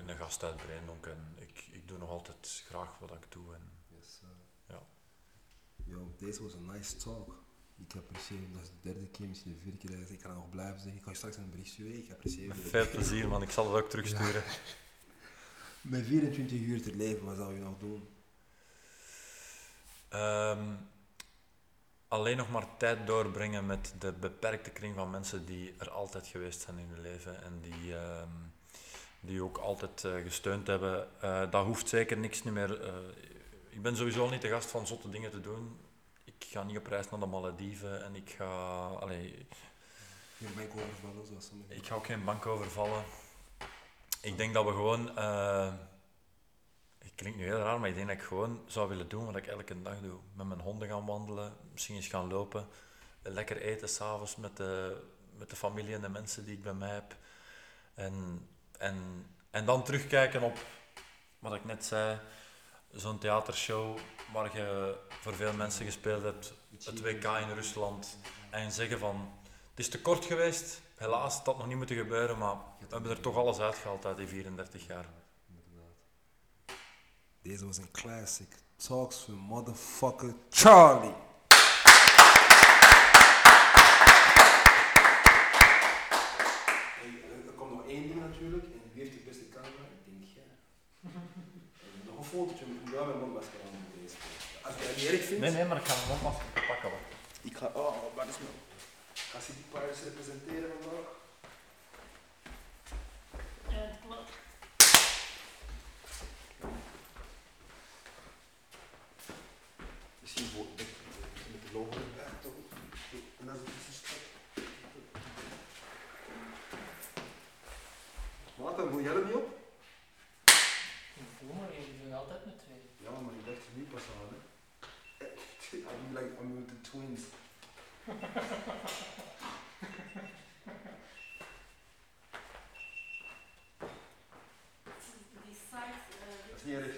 een, gast uit Breendonk. En ik, ik doe nog altijd graag wat ik doe. En, Yes, Ja. Yo, deze was een nice talk. Ik apprecieer. Dat is de derde keer, misschien de vierde keer dat ik kan nog blijven zeggen. Ik ga je straks een bericht sturen. Ik apprecieer het. veel plezier, man. Ik zal het ook terugsturen. Met 24 uur te leven, wat zou je nog doen? Ehm, alleen nog maar tijd doorbrengen met de beperkte kring van mensen die er altijd geweest zijn in hun leven en die, ehm, die ook altijd eh, gesteund hebben. Eh, dat hoeft zeker niks niet meer. eh, ik ben sowieso niet de gast van zotte dingen te doen. Ik ga niet op reis naar de Malediven en ik ga, allee, Geen bank overvallen, zoals sommigen. ik ga ook geen bank overvallen. Ik denk dat we gewoon. Klinkt nu heel raar, maar ik denk dat ik gewoon zou willen doen wat ik elke dag doe. Met mijn honden gaan wandelen, misschien eens gaan lopen. Lekker eten s'avonds met de, met de familie en de mensen die ik bij mij heb. En, en, en dan terugkijken op wat ik net zei. Zo'n theatershow waar je voor veel mensen gespeeld hebt. Het WK in Rusland. En zeggen van, het is te kort geweest. Helaas, het had nog niet moeten gebeuren, maar we hebben er toch alles uitgehaald uit die 34 jaar. Deze was een classic. Talks with motherfucker Charlie. Eh, Er komt nog één ding natuurlijk. En wie heeft de beste camera? Ik denk jij. En Nog een fotootje met jou met mondmasker aan moet deze. Als je dat niet erg vindt. Nee, nee, maar ik ga hem opmaken pakken. hoor. Ik ga, oh, wat is nou? Ik ga City Pirates representeren vandaag. Ja, het klopt. Logo weg toch? En dan is het een stap. Wat dan? Moet jij er niet op? Voel maar even, je doet altijd met twee. Ja, maar ik dacht er niet pas aan. Hè. [LAUGHS] I'm like, I'm with the twins. [LAUGHS] Eh, Dat is niet erg.